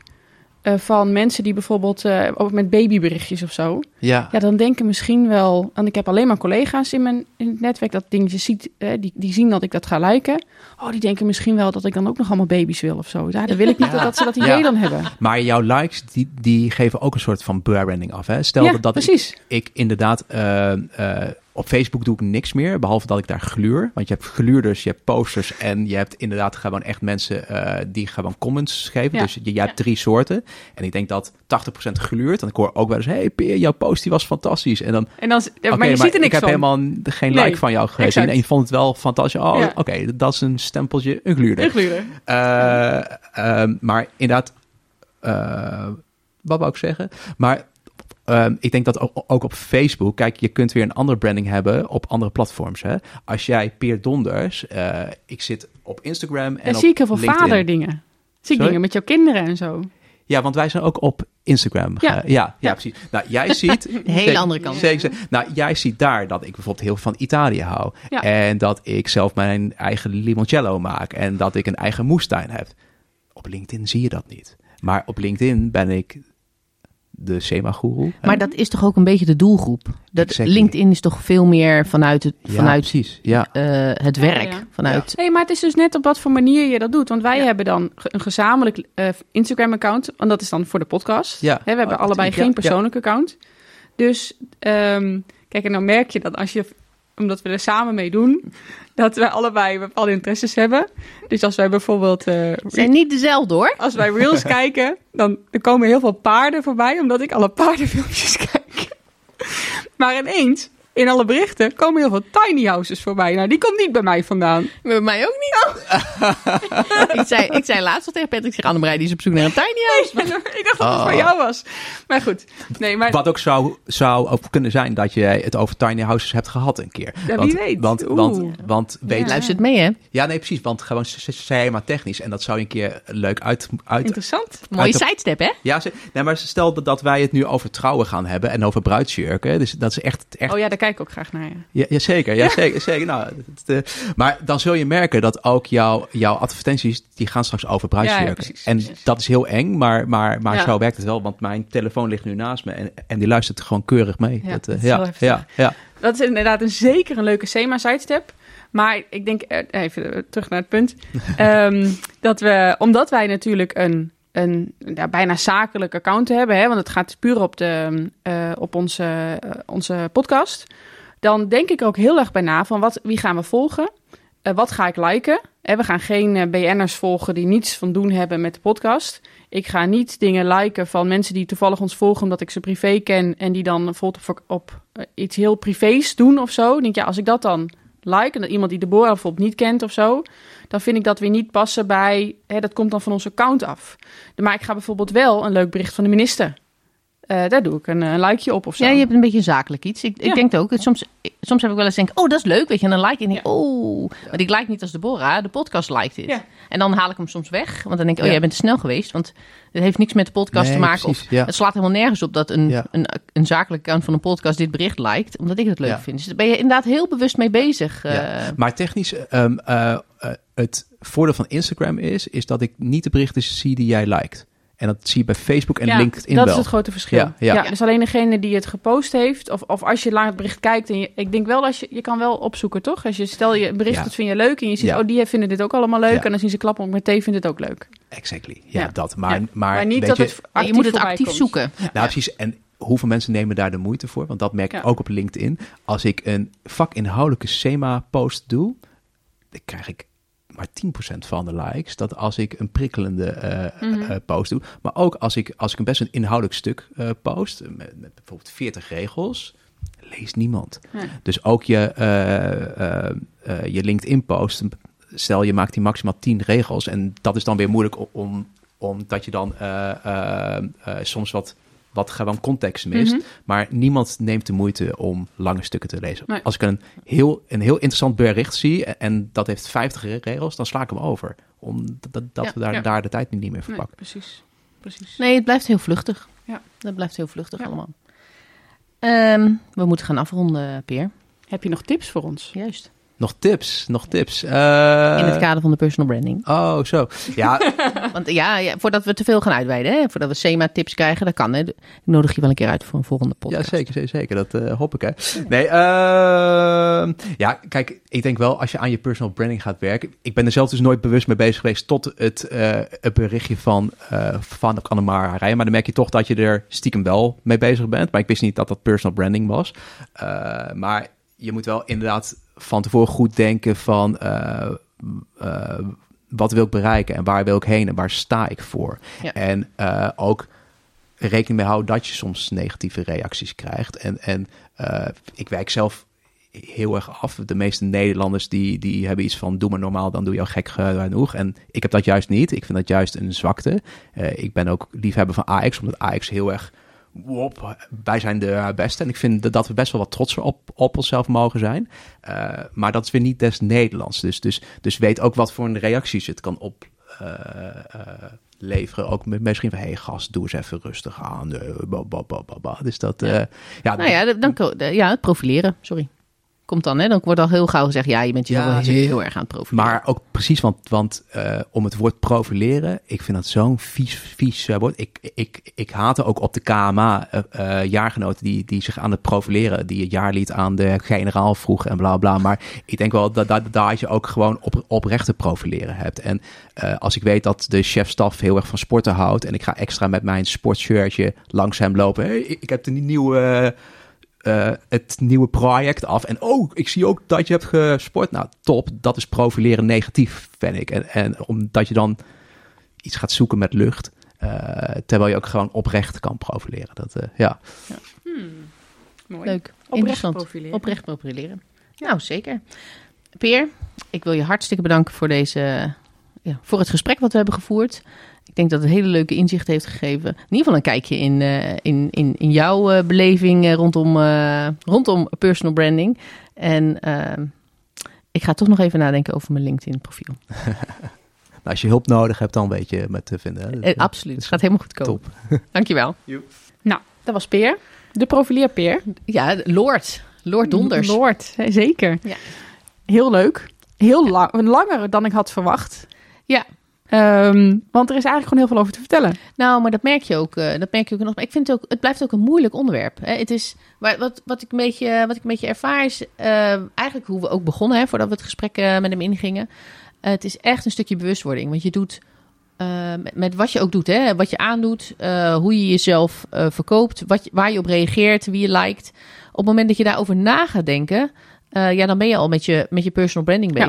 eh, van mensen die bijvoorbeeld eh, ook met babyberichtjes of zo, Ja. ja, dan denken misschien wel, want ik heb alleen maar collega's in mijn in het netwerk dat dingetjes ziet, eh, die, die zien dat ik dat ga liken. Oh, die denken misschien wel dat ik dan ook nog allemaal baby's wil of zo. Ja, dan wil ik niet Ja. dat ze dat idee Ja. dan hebben. Maar jouw likes, die, die geven ook een soort van branding af. Hè? Stel ja, dat, dat ik, precies. ik inderdaad... op Facebook doe ik niks meer, behalve dat ik daar gluur. Want je hebt gluurders, je hebt posters en je hebt inderdaad gewoon echt mensen eh, die gewoon comments geven. Ja. Dus je, je hebt drie soorten. En ik denk dat 80% gluurt. En ik hoor ook wel eens, hey Peer, jouw post die was fantastisch. En dan, En dan, maar je ziet er ik niks heb van. helemaal geen Nee, like van jou exact. En je vond het wel fantastisch. Oh, Ja. oké, dat is een stempeltje, een gluurder. Een gluurder. Eh, ehm, maar inderdaad, eh, wat wou ik zeggen? Maar ehm, ik denk dat ook, ook op Facebook, kijk, je kunt weer een andere branding hebben op andere platforms. Hè? Als jij Peer Donders, eh, ik zit op Instagram en zie ik heel veel vaderdingen. Zie ik dingen met jouw kinderen en zo. Ja, want wij zijn ook op Instagram. Ja. Eh, ja, ja, Ja. precies. Nou, jij ziet... De hele andere kant. Zeker. Nou, jij ziet daar dat ik bijvoorbeeld heel veel van Italië hou. Ja. En dat ik zelf mijn eigen limoncello maak. En dat ik een eigen moestuin heb. Op LinkedIn zie je dat niet. Maar op LinkedIn ben ik de SEMA-goeroe. Maar dat is toch ook een beetje de doelgroep? Dat Exactly. LinkedIn is toch veel meer vanuit het, Ja, vanuit, precies. Ja. eh, het werk. ja. Vanuit, Nee, maar het is dus net op wat voor manier je dat doet. Want wij hebben dan een gezamenlijk eh, Instagram-account. En dat is dan voor de podcast. Ja. Hè, we hebben Oh, allebei geen ja. persoonlijk account. Dus ehm, kijk, en dan merk je dat als je, omdat we er samen mee doen, dat we allebei bepaalde interesses hebben. Dus als wij bijvoorbeeld, Het zijn niet dezelfde hoor. als wij reels kijken, dan er komen heel veel paarden voorbij, omdat ik alle paardenfilmpjes kijk. Maar ineens, in alle berichten, komen heel veel tiny houses voorbij. Nou, die komt niet bij mij vandaan. Bij mij ook niet. ik, zei, ik zei laatst al tegen Patrick, ik zeg Annemarij, die is op zoek naar een tiny house. ik dacht dat het Oh. voor jou was. Maar goed, nee, maar Wat ook zou, zou ook kunnen zijn dat je het over tiny houses hebt gehad een keer. Ja, wie want, weet. Want, Oeh. want, want weet, Ja. Luistert mee hè. Ja, nee, precies. Want gewoon maar technisch. En dat zou je een keer leuk uit... uit interessant. Mooie Uit de- sidestep hè. ja, ze- nee, maar stel dat, dat wij het nu over trouwen gaan hebben en over bruidsjurken. Dus dat is echt... echt Oh ja, daar kijk ook graag naar. Ja. ja, ja, zeker. Ja, zeker. zeker. Nou, het, eh, maar dan zul je merken dat ook jouw, jouw advertenties, die gaan straks over. Ja, precies, en precies. dat is heel eng, maar, maar, maar zo werkt het wel. Want mijn telefoon ligt nu naast me en, en die luistert gewoon keurig mee. Ja, dat, dat eh, is ja, ja, ja. Dat is inderdaad een, zeker een leuke SEMA-sidestep. Maar ik denk, eh, even terug naar het punt. Ehm, dat we, omdat wij natuurlijk een, een bijna zakelijk account hebben, hè, want het gaat puur op, de, eh, op onze, eh, onze podcast. Dan denk ik ook heel erg bij na van wat, wie gaan we volgen? Eh, wat ga ik liken? Eh, we gaan geen BN'ers volgen die niets van doen hebben met de podcast. Ik ga niet dingen liken van mensen die toevallig ons volgen omdat ik ze privé ken en die dan bijvoorbeeld op, op iets heel privés doen of zo. Ik denk ja, als ik dat dan like en dat iemand die Deborah bijvoorbeeld niet kent of zo, dan vind ik dat weer niet passen bij, hè, dat komt dan van onze account af. Maar ik ga bijvoorbeeld wel een leuk bericht van de minister. Eh, daar doe ik een, een likeje op of zo. Ja, je hebt een beetje zakelijk iets. Ik, ik denk het ook. Soms, soms heb ik wel eens denk, oh, dat is leuk, weet je. En dan like ik en denk, Ja. oh. Maar ik like niet als Deborah. De podcast liked dit. Ja. En dan haal ik hem soms weg. Want dan denk ik, oh, Ja. jij bent te snel geweest. Want het heeft niks met de podcast Nee, te maken. precies, of ja. Het slaat helemaal nergens op dat een, Ja. een, een zakelijk account van een podcast dit bericht liked. Omdat ik het leuk Ja. vind. Dus daar ben je inderdaad heel bewust mee bezig. Ja. eh. Maar technisch, ehm, eh, eh, het voordeel van Instagram is, is dat ik niet de berichten zie die jij liked. En dat zie je bij Facebook en Ja, LinkedIn dat wel. is het grote verschil. Ja, Ja, ja. dus alleen degene die het gepost heeft, of, of als je lang het bericht kijkt, en je, ik denk wel dat je, je kan wel opzoeken, toch? Als je stel je een bericht, Ja. dat vind je leuk, en je ziet, Ja. oh, die vinden dit ook allemaal leuk, Ja. en dan zien ze klappen op met thee, vindt het ook leuk. Exactly. Ja, Ja. dat. Maar, Ja. maar, Maar, niet weet dat je, het je moet het actief komt. zoeken. Nou, precies. En hoeveel mensen nemen daar de moeite voor? Want dat merk ik ook op LinkedIn. Als ik een vakinhoudelijke SEMA-post doe, dan krijg ik maar 10% van de likes. Dat als ik een prikkelende eh, Mhm. eh, post doe. Maar ook als ik, als ik een best een inhoudelijk stuk eh, post, met, met bijvoorbeeld 40 regels, leest niemand. Dus ook je, eh, eh, eh, je LinkedIn-post stel je maakt die maximaal 10 regels en dat is dan weer moeilijk om, omdat je dan eh, eh, eh, soms wat, wat gewoon context mist. Mhm. Maar niemand neemt de moeite om lange stukken te lezen. Nee. Als ik een heel, een heel interessant bericht zie en, en dat heeft 50 re- regels, dan sla ik hem over. Omdat dat, dat Ja, we daar, ja. daar de tijd niet meer Nee, verpakken. precies. precies. Nee, het blijft heel vluchtig. Ja. Dat blijft heel vluchtig Ja. allemaal. Ehm, we moeten gaan afronden, Peer. Heb je nog tips voor ons? Juist. Nog tips, nog tips. Eh, In het kader van de personal branding. Oh, zo. Ja, Want ja, ja, voordat we te veel gaan uitweiden, hè, voordat we SEMA-tips krijgen, dat kan. Hè. Ik nodig je wel een keer uit voor een volgende Ja, podcast. zeker, zeker, zeker. Dat eh, hoop ik, hè. Nee, ehm, ja, kijk, ik denk wel als je aan je personal branding gaat werken... Ik ben er zelf dus nooit bewust mee bezig geweest tot het, eh, het berichtje van, eh van Annemar Rijen. Maar dan merk je toch dat je er stiekem wel mee bezig bent. Maar ik wist niet dat dat personal branding was. Eh, maar je moet wel inderdaad van tevoren goed denken van... eh, eh, wat wil ik bereiken en waar wil ik heen en waar sta ik voor? Ja. En eh, ook rekening mee houden dat je soms negatieve reacties krijgt. En, en ik wijk zelf heel erg af. De meeste Nederlanders die, die hebben iets van doe maar normaal, dan doe je al gek genoeg. En ik heb dat juist niet. Ik vind dat juist een zwakte. Ik ben ook liefhebber van Ajax, omdat Ajax heel erg... Wop, wij zijn de beste. En ik vind dat- we best wel wat trotser op, op onszelf mogen zijn. Eh, maar dat is weer niet des Nederlands. Dus, dus, dus weet ook wat voor een reacties het kan op, eh, eh, leveren. Ook met misschien van, hey gast, doe eens even rustig aan. Dus dat, Ja. ja, Nou ja, dan, dan- ja, het profileren, sorry. Komt dan, hè? Dan wordt al heel gauw gezegd, ja, je bent jezelf Ja, heel erg aan het profileren. Maar ook precies, want, want eh, om het woord profileren, ik vind dat zo'n vies, vies eh, woord. Ik, ik, ik haatte ook op de KMA eh, jaargenoten die, die zich aan het profileren, die het jaarlied aan de generaal vroegen en bla bla. Maar ik denk wel dat, dat, dat je ook gewoon op, oprechte profileren hebt. En als ik weet dat de chefstaf heel erg van sporten houdt en ik ga extra met mijn sportshirtje langs hem lopen. Hey, ik heb de nieuwe... eh, het nieuwe project af. En oh, ik zie ook dat je hebt gesport. Nou, top. Dat is profileren negatief, vind ik. En, en omdat je dan iets gaat zoeken met lucht. eh, terwijl je ook gewoon oprecht kan profileren. Dat, eh, ja. Mooi. Leuk, Oprecht interessant. profileren. Oprecht profileren. Nou, zeker. Peer, ik wil je hartstikke bedanken voor, deze, ja, voor het gesprek wat we hebben gevoerd. Ik denk dat het hele leuke inzicht heeft gegeven. In ieder geval een kijkje in, eh, in, in, in jouw eh, beleving eh, rondom, eh, rondom personal branding. En ehm, ik ga toch nog even nadenken over mijn LinkedIn profiel. Nou, als je hulp nodig hebt, dan weet je me te vinden. absoluut, het gaat helemaal goed komen. Top. Dankjewel. Nou, dat was Peer. De profileerpeer. Ja, Lord. Lord Donders. Lord, zeker. Ja. Heel leuk. Heel lang, langer dan ik had verwacht. Ja. Ehm, want er is eigenlijk gewoon heel veel over te vertellen. Nou, maar dat merk je ook. eh, dat merk je ook nog. Maar ik vind het ook, het blijft ook een moeilijk onderwerp. Hè. Het is, wat, wat, ik een beetje, wat ik een beetje ervaar is eh, eigenlijk hoe we ook begonnen, hè, voordat we het gesprek eh, met hem ingingen. Het is echt een stukje bewustwording. Want je doet met, met wat je ook doet, hè, wat je aandoet, hoe je jezelf verkoopt, wat, je- waar je op reageert, wie je liked. Op het moment dat je daarover na gaat denken, ja, dan ben je al met je, met je personal branding Ja.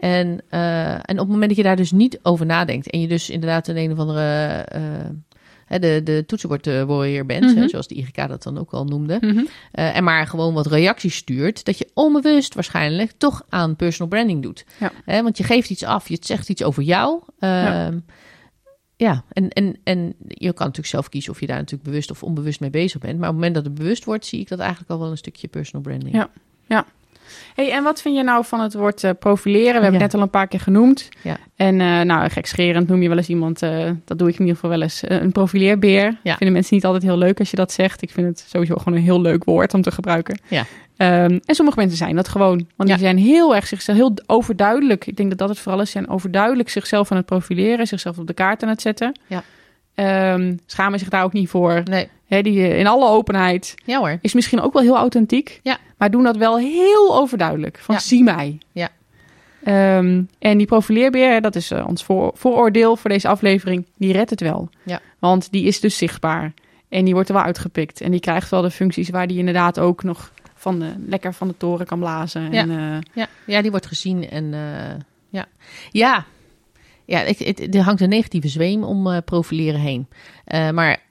En, eh, en op het moment dat je daar dus niet over nadenkt en je dus inderdaad een een of andere hè, de, de toetsenbord eh, warrior bent, Mhm. hè, zoals de IGK dat dan ook al noemde, eh, en maar gewoon wat reacties stuurt, dat je onbewust waarschijnlijk toch aan personal branding doet. Ja. Hè, want je geeft iets af, je zegt iets over jou. Ja. Ehm, ja, en, en, en je kan natuurlijk zelf kiezen of je daar natuurlijk bewust of onbewust mee bezig bent. Maar op het moment dat het bewust wordt, zie ik dat eigenlijk al wel een stukje personal branding. Ja. Hey, en wat vind je nou van het woord eh, profileren? We hebben Ja. het net al een paar keer genoemd. Ja. En eh nou, gekscherend noem je wel eens iemand, eh, dat doe ik in ieder geval wel eens, een profileerbeer. Ja. Vinden mensen niet altijd heel leuk als je dat zegt. Ik vind het sowieso gewoon een heel leuk woord om te gebruiken. Ja. Ehm, en sommige mensen zijn dat gewoon. Want die zijn heel erg zichzelf, heel overduidelijk. Ik denk dat dat het vooral is. Zijn overduidelijk zichzelf aan het profileren, zichzelf op de kaart aan het zetten. Ja. Ehm, schamen zich daar ook niet voor. Nee, die eh, in alle openheid ja hoor. is misschien ook wel heel authentiek. Ja. Maar doen dat wel heel overduidelijk. Van Ja. zie mij. Ja. Ehm, en die profileerbeer, dat is eh, ons voor, vooroordeel voor deze aflevering, die redt het wel. Ja. Want die is dus zichtbaar. En die wordt er wel uitgepikt. En die krijgt wel de functies waar die inderdaad ook nog van de, lekker van de toren kan blazen. Ja. En, eh, Ja, ja die wordt gezien en eh, ja. Ja, ja ik, het, er hangt een negatieve zweem om eh, profileren heen. Eh, maar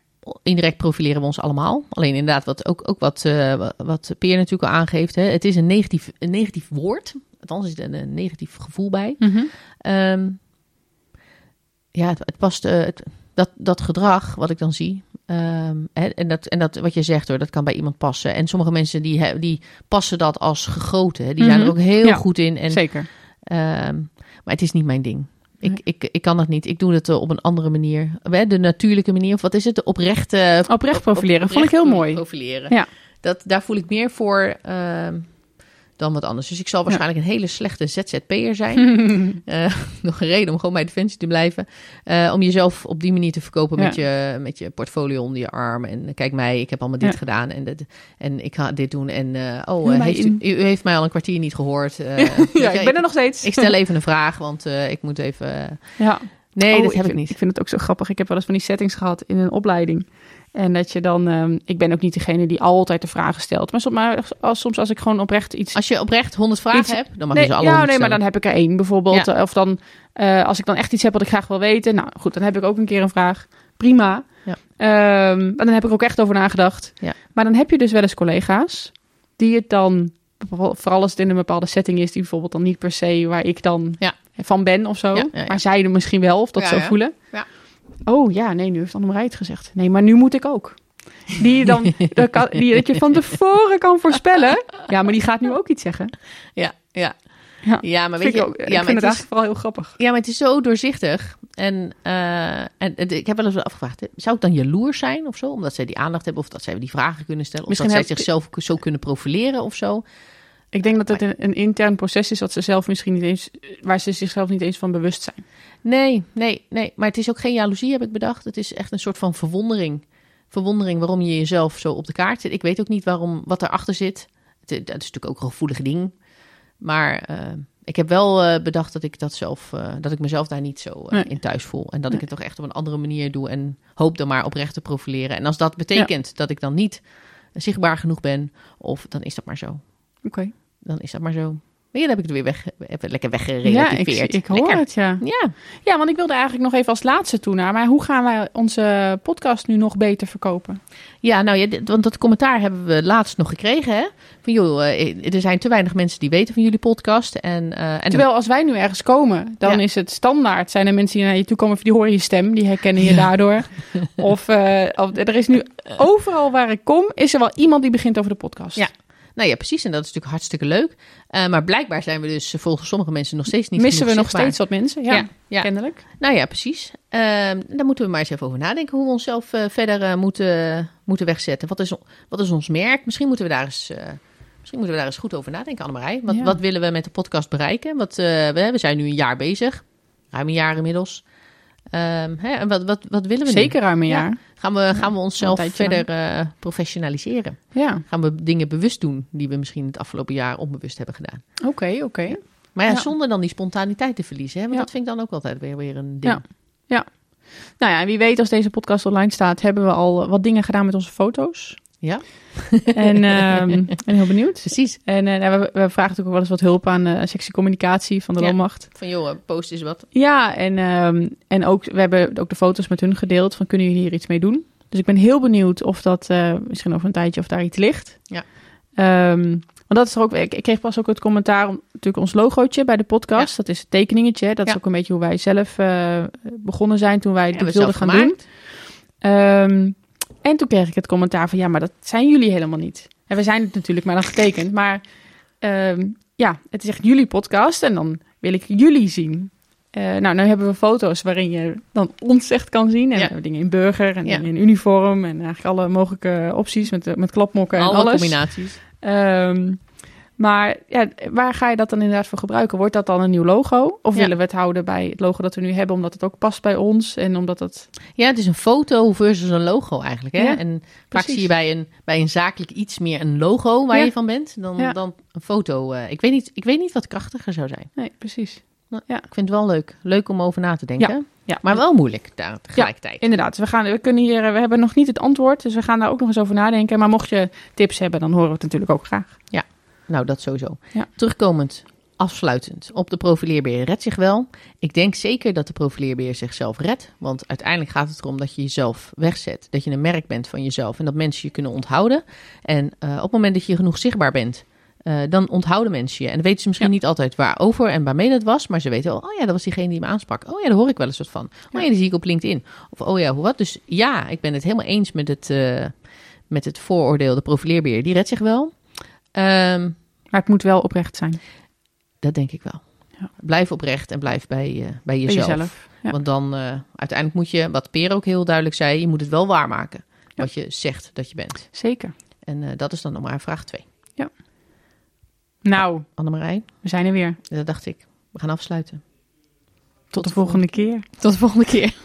indirect profileren we ons allemaal. Alleen inderdaad, wat, ook, ook wat, eh, wat Peer natuurlijk al aangeeft. Hè, het is een negatief, een negatief woord. althans is er een negatief gevoel bij. Mhm. Ehm, ja, het, het past, het- dat, dat gedrag wat ik dan zie. ehm, hè, en, dat, en dat wat je zegt hoor, dat kan bij iemand passen. En sommige mensen die, die passen dat als gegoten. Hè. Die zijn er Mhm. ook heel Ja, goed in. En, Zeker. ehm, maar het is niet mijn ding. Ik, ik, ik kan dat niet. Ik doe het eh, op een andere manier. De natuurlijke manier. Of wat is het? De oprechte... Oprecht profileren. op- Vond ik heel mooi. Profileren. Ja. Dat, daar voel ik meer voor ehm, dan wat anders. Dus ik zal waarschijnlijk een hele slechte ZZP'er zijn. Eh, nog een reden om gewoon bij Defensie te blijven. Eh, om jezelf op die manier te verkopen met, je, met je portfolio onder je arm. En kijk mij, ik heb allemaal dit gedaan en, dit, en ik ga dit doen. En eh, oh, heeft u, heeft mij al een kwartier niet gehoord. Eh, ja, ik ben er nog steeds. ik stel even een vraag, want ik moet even... Ja. Nee, Oh, dat heb ik vind, niet. Ik vind het ook zo grappig. Ik heb wel eens van die settings gehad in een opleiding. En dat je dan... ehm, ik ben ook niet degene die altijd de vragen stelt. Maar, soms, maar als, soms als ik gewoon oprecht iets... Als je oprecht 100 vragen Iets- hebt, dan mag nee, je ze alle ja, 100 nee, maar dan heb ik er één bijvoorbeeld. Ja. Of dan, eh, als ik dan echt iets heb wat ik graag wil weten. Nou goed, dan heb ik ook een keer een vraag. Prima. Ja. Ehm, dan heb ik ook echt over nagedacht. Ja. Maar dan heb je dus wel eens collega's die het dan... Vooral als het in een bepaalde setting is, die bijvoorbeeld dan niet per se waar ik dan Ja. Van ben of zo. Maar zij er misschien wel of dat zo voelen. Ja. Oh ja, nee, nu heeft Annemarij het gezegd. Nee, maar nu moet ik ook. Die je dan, die dat je van tevoren kan voorspellen. Ja, maar die gaat nu ook iets zeggen. Ja, ja. Ja. Ja, maar weet Vind ik je, ook, ik ja, maar vind het het is, eigenlijk vooral heel grappig. ja, maar het is zo doorzichtig. En, eh, en, ik heb wel eens afgevraagd, hè, zou ik dan jaloers zijn of zo? Omdat zij die aandacht hebben of dat zij die vragen kunnen stellen. Of Misschien dat zij zichzelf zo kunnen profileren of zo. Ik denk dat het een, een intern proces is dat ze zelf misschien niet eens, waar ze zichzelf niet eens van bewust zijn. Nee, nee, nee. Maar het is ook geen jaloezie, heb ik bedacht. Het is echt een soort van verwondering. Verwondering waarom je jezelf zo op de kaart zet. Ik weet ook niet waarom, wat erachter zit. Het, dat is natuurlijk ook een gevoelig ding. Maar eh, ik heb wel eh, bedacht dat ik dat zelf, eh, dat ik mezelf daar niet zo eh, Nee. in thuis voel. En dat ik het toch echt op een andere manier doe. En hoop dan maar oprecht te profileren. En als dat betekent dat ik dan niet zichtbaar genoeg ben, of dan is dat maar zo. Oké. Dan is dat maar zo. Maar ja, dan heb ik het weer weg, even lekker Ja, weggerelativeerd. ik, ik hoor Lekker. het, ja. Ja, Ja, want ik wilde eigenlijk nog even als laatste toe naar, maar hoe gaan wij onze podcast nu nog beter verkopen? Ja, nou ja, want dat commentaar hebben we laatst nog gekregen. Hè? Van joh, eh, er zijn te weinig mensen die weten van jullie podcast. En, eh, en Terwijl als wij nu ergens komen, dan Ja. is het standaard. Zijn er mensen die naar je toe komen, die horen je stem, die herkennen je daardoor. Of, eh, of er is nu overal waar ik kom, is er wel iemand die begint over de podcast. Ja. Nou ja, precies. En dat is natuurlijk hartstikke leuk. Eh, maar blijkbaar zijn we dus eh, volgens sommige mensen nog steeds niet Missen we nog zichtbaar. steeds wat mensen? Ja, Ja, ja. kennelijk. Nou ja, precies. Ehm, daar moeten we maar eens even over nadenken hoe we onszelf eh, verder moeten, moeten wegzetten. Wat is, wat is ons merk? Misschien moeten we daar eens, misschien moeten we daar eens goed over nadenken, Annemarij. Wat, Ja. wat willen we met de podcast bereiken? Wat, we, we zijn nu een jaar bezig. Ruim een jaar inmiddels. Hè, en wat, wat, wat willen we nu? Zeker ruim een Ja. jaar. Gaan we, gaan we onszelf verder eh, professionaliseren? Ja, Gaan we dingen bewust doen die we misschien het afgelopen jaar onbewust hebben gedaan? oké, oké. Maar ja, zonder dan die spontaniteit te verliezen. Hè? Want dat vind ik dan ook altijd weer, weer een ding. Ja. Nou ja, en wie weet als deze podcast online staat, hebben we al wat dingen gedaan met onze foto's. Ja. En ehm, ben heel benieuwd. Precies. En eh, nou, we, we vragen natuurlijk ook wel eens wat hulp aan eh sectie communicatie van de Ja. Loonmacht. Van joh, eh, post is wat. Ja, en, ehm, en ook, we hebben ook de foto's met hun gedeeld van kunnen jullie hier iets mee doen? Dus ik ben heel benieuwd of dat eh, misschien over een tijdje of daar iets ligt. Ja. Ehm, want dat is er ook, ik, ik kreeg pas ook het commentaar om natuurlijk ons logootje bij de podcast. Dat is het tekeningetje. Dat is ook een beetje hoe wij zelf eh, begonnen zijn toen wij Ja, dit wilden gaan gemaakt. doen. Ehm, en toen kreeg ik het commentaar van ja, maar dat zijn jullie helemaal niet. En we zijn het natuurlijk maar dan getekend. Maar ehm, ja, het is echt jullie podcast en dan wil ik jullie zien. Eh, nou, nu hebben we foto's waarin je dan ons echt kan zien. En Ja. we hebben dingen in burger en Ja. in uniform. En eigenlijk alle mogelijke opties met, met klapmokken en Alle alles. combinaties. Ehm, maar ja, waar ga je dat dan inderdaad voor gebruiken? Wordt dat dan een nieuw logo? Of Ja. willen we het houden bij het logo dat we nu hebben, omdat het ook past bij ons en omdat het... Ja, het is een foto versus een logo eigenlijk. Hè? Ja, en vaak precies. zie je bij een, bij een zakelijk iets meer een logo waar Ja. je van bent dan, Ja. dan een foto. eh. ik, weet niet, ik weet niet wat krachtiger zou zijn. Nee, precies. Ik vind het wel leuk. Leuk om over na te denken. Ja. Maar wel moeilijk daar tegelijkertijd. Inderdaad, we, gaan, we, kunnen hier, we hebben nog niet het antwoord, dus we gaan daar ook nog eens over nadenken. Maar mocht je tips hebben, dan horen we het natuurlijk ook graag. Nou, dat sowieso. Ja. Terugkomend, afsluitend op de profileerbeer redt zich wel. Ik denk zeker dat de profileerbeer zichzelf redt. Want uiteindelijk gaat het erom dat je jezelf wegzet. Dat je een merk bent van jezelf en dat mensen je kunnen onthouden. En eh, op het moment dat je genoeg zichtbaar bent, eh, dan onthouden mensen je. En dan weten ze misschien Ja. niet altijd waarover en waarmee dat was. Maar ze weten wel, oh ja, dat was diegene die me aansprak. Oh ja, daar hoor ik wel eens wat van. Oh ja, Ja. die zie ik op LinkedIn. Of oh ja, hoe wat. Dus ja, ik ben het helemaal eens met het, eh, met het vooroordeel. De profileerbeheer, die redt zich wel. Ehm, Maar het moet wel oprecht zijn. dat denk ik wel. Ja. Blijf oprecht en blijf bij, eh, bij Bij jezelf. jezelf. Ja. Want dan uh, uiteindelijk moet je, wat Peer ook heel duidelijk zei, je moet het wel waarmaken. Ja. Wat je zegt dat je bent. Zeker. En uh, dat is dan nog maar vraag 2. Nou, Annemarij, we zijn er weer. dat dacht ik. We gaan afsluiten. Tot, de volgende keer. Tot de volgende keer.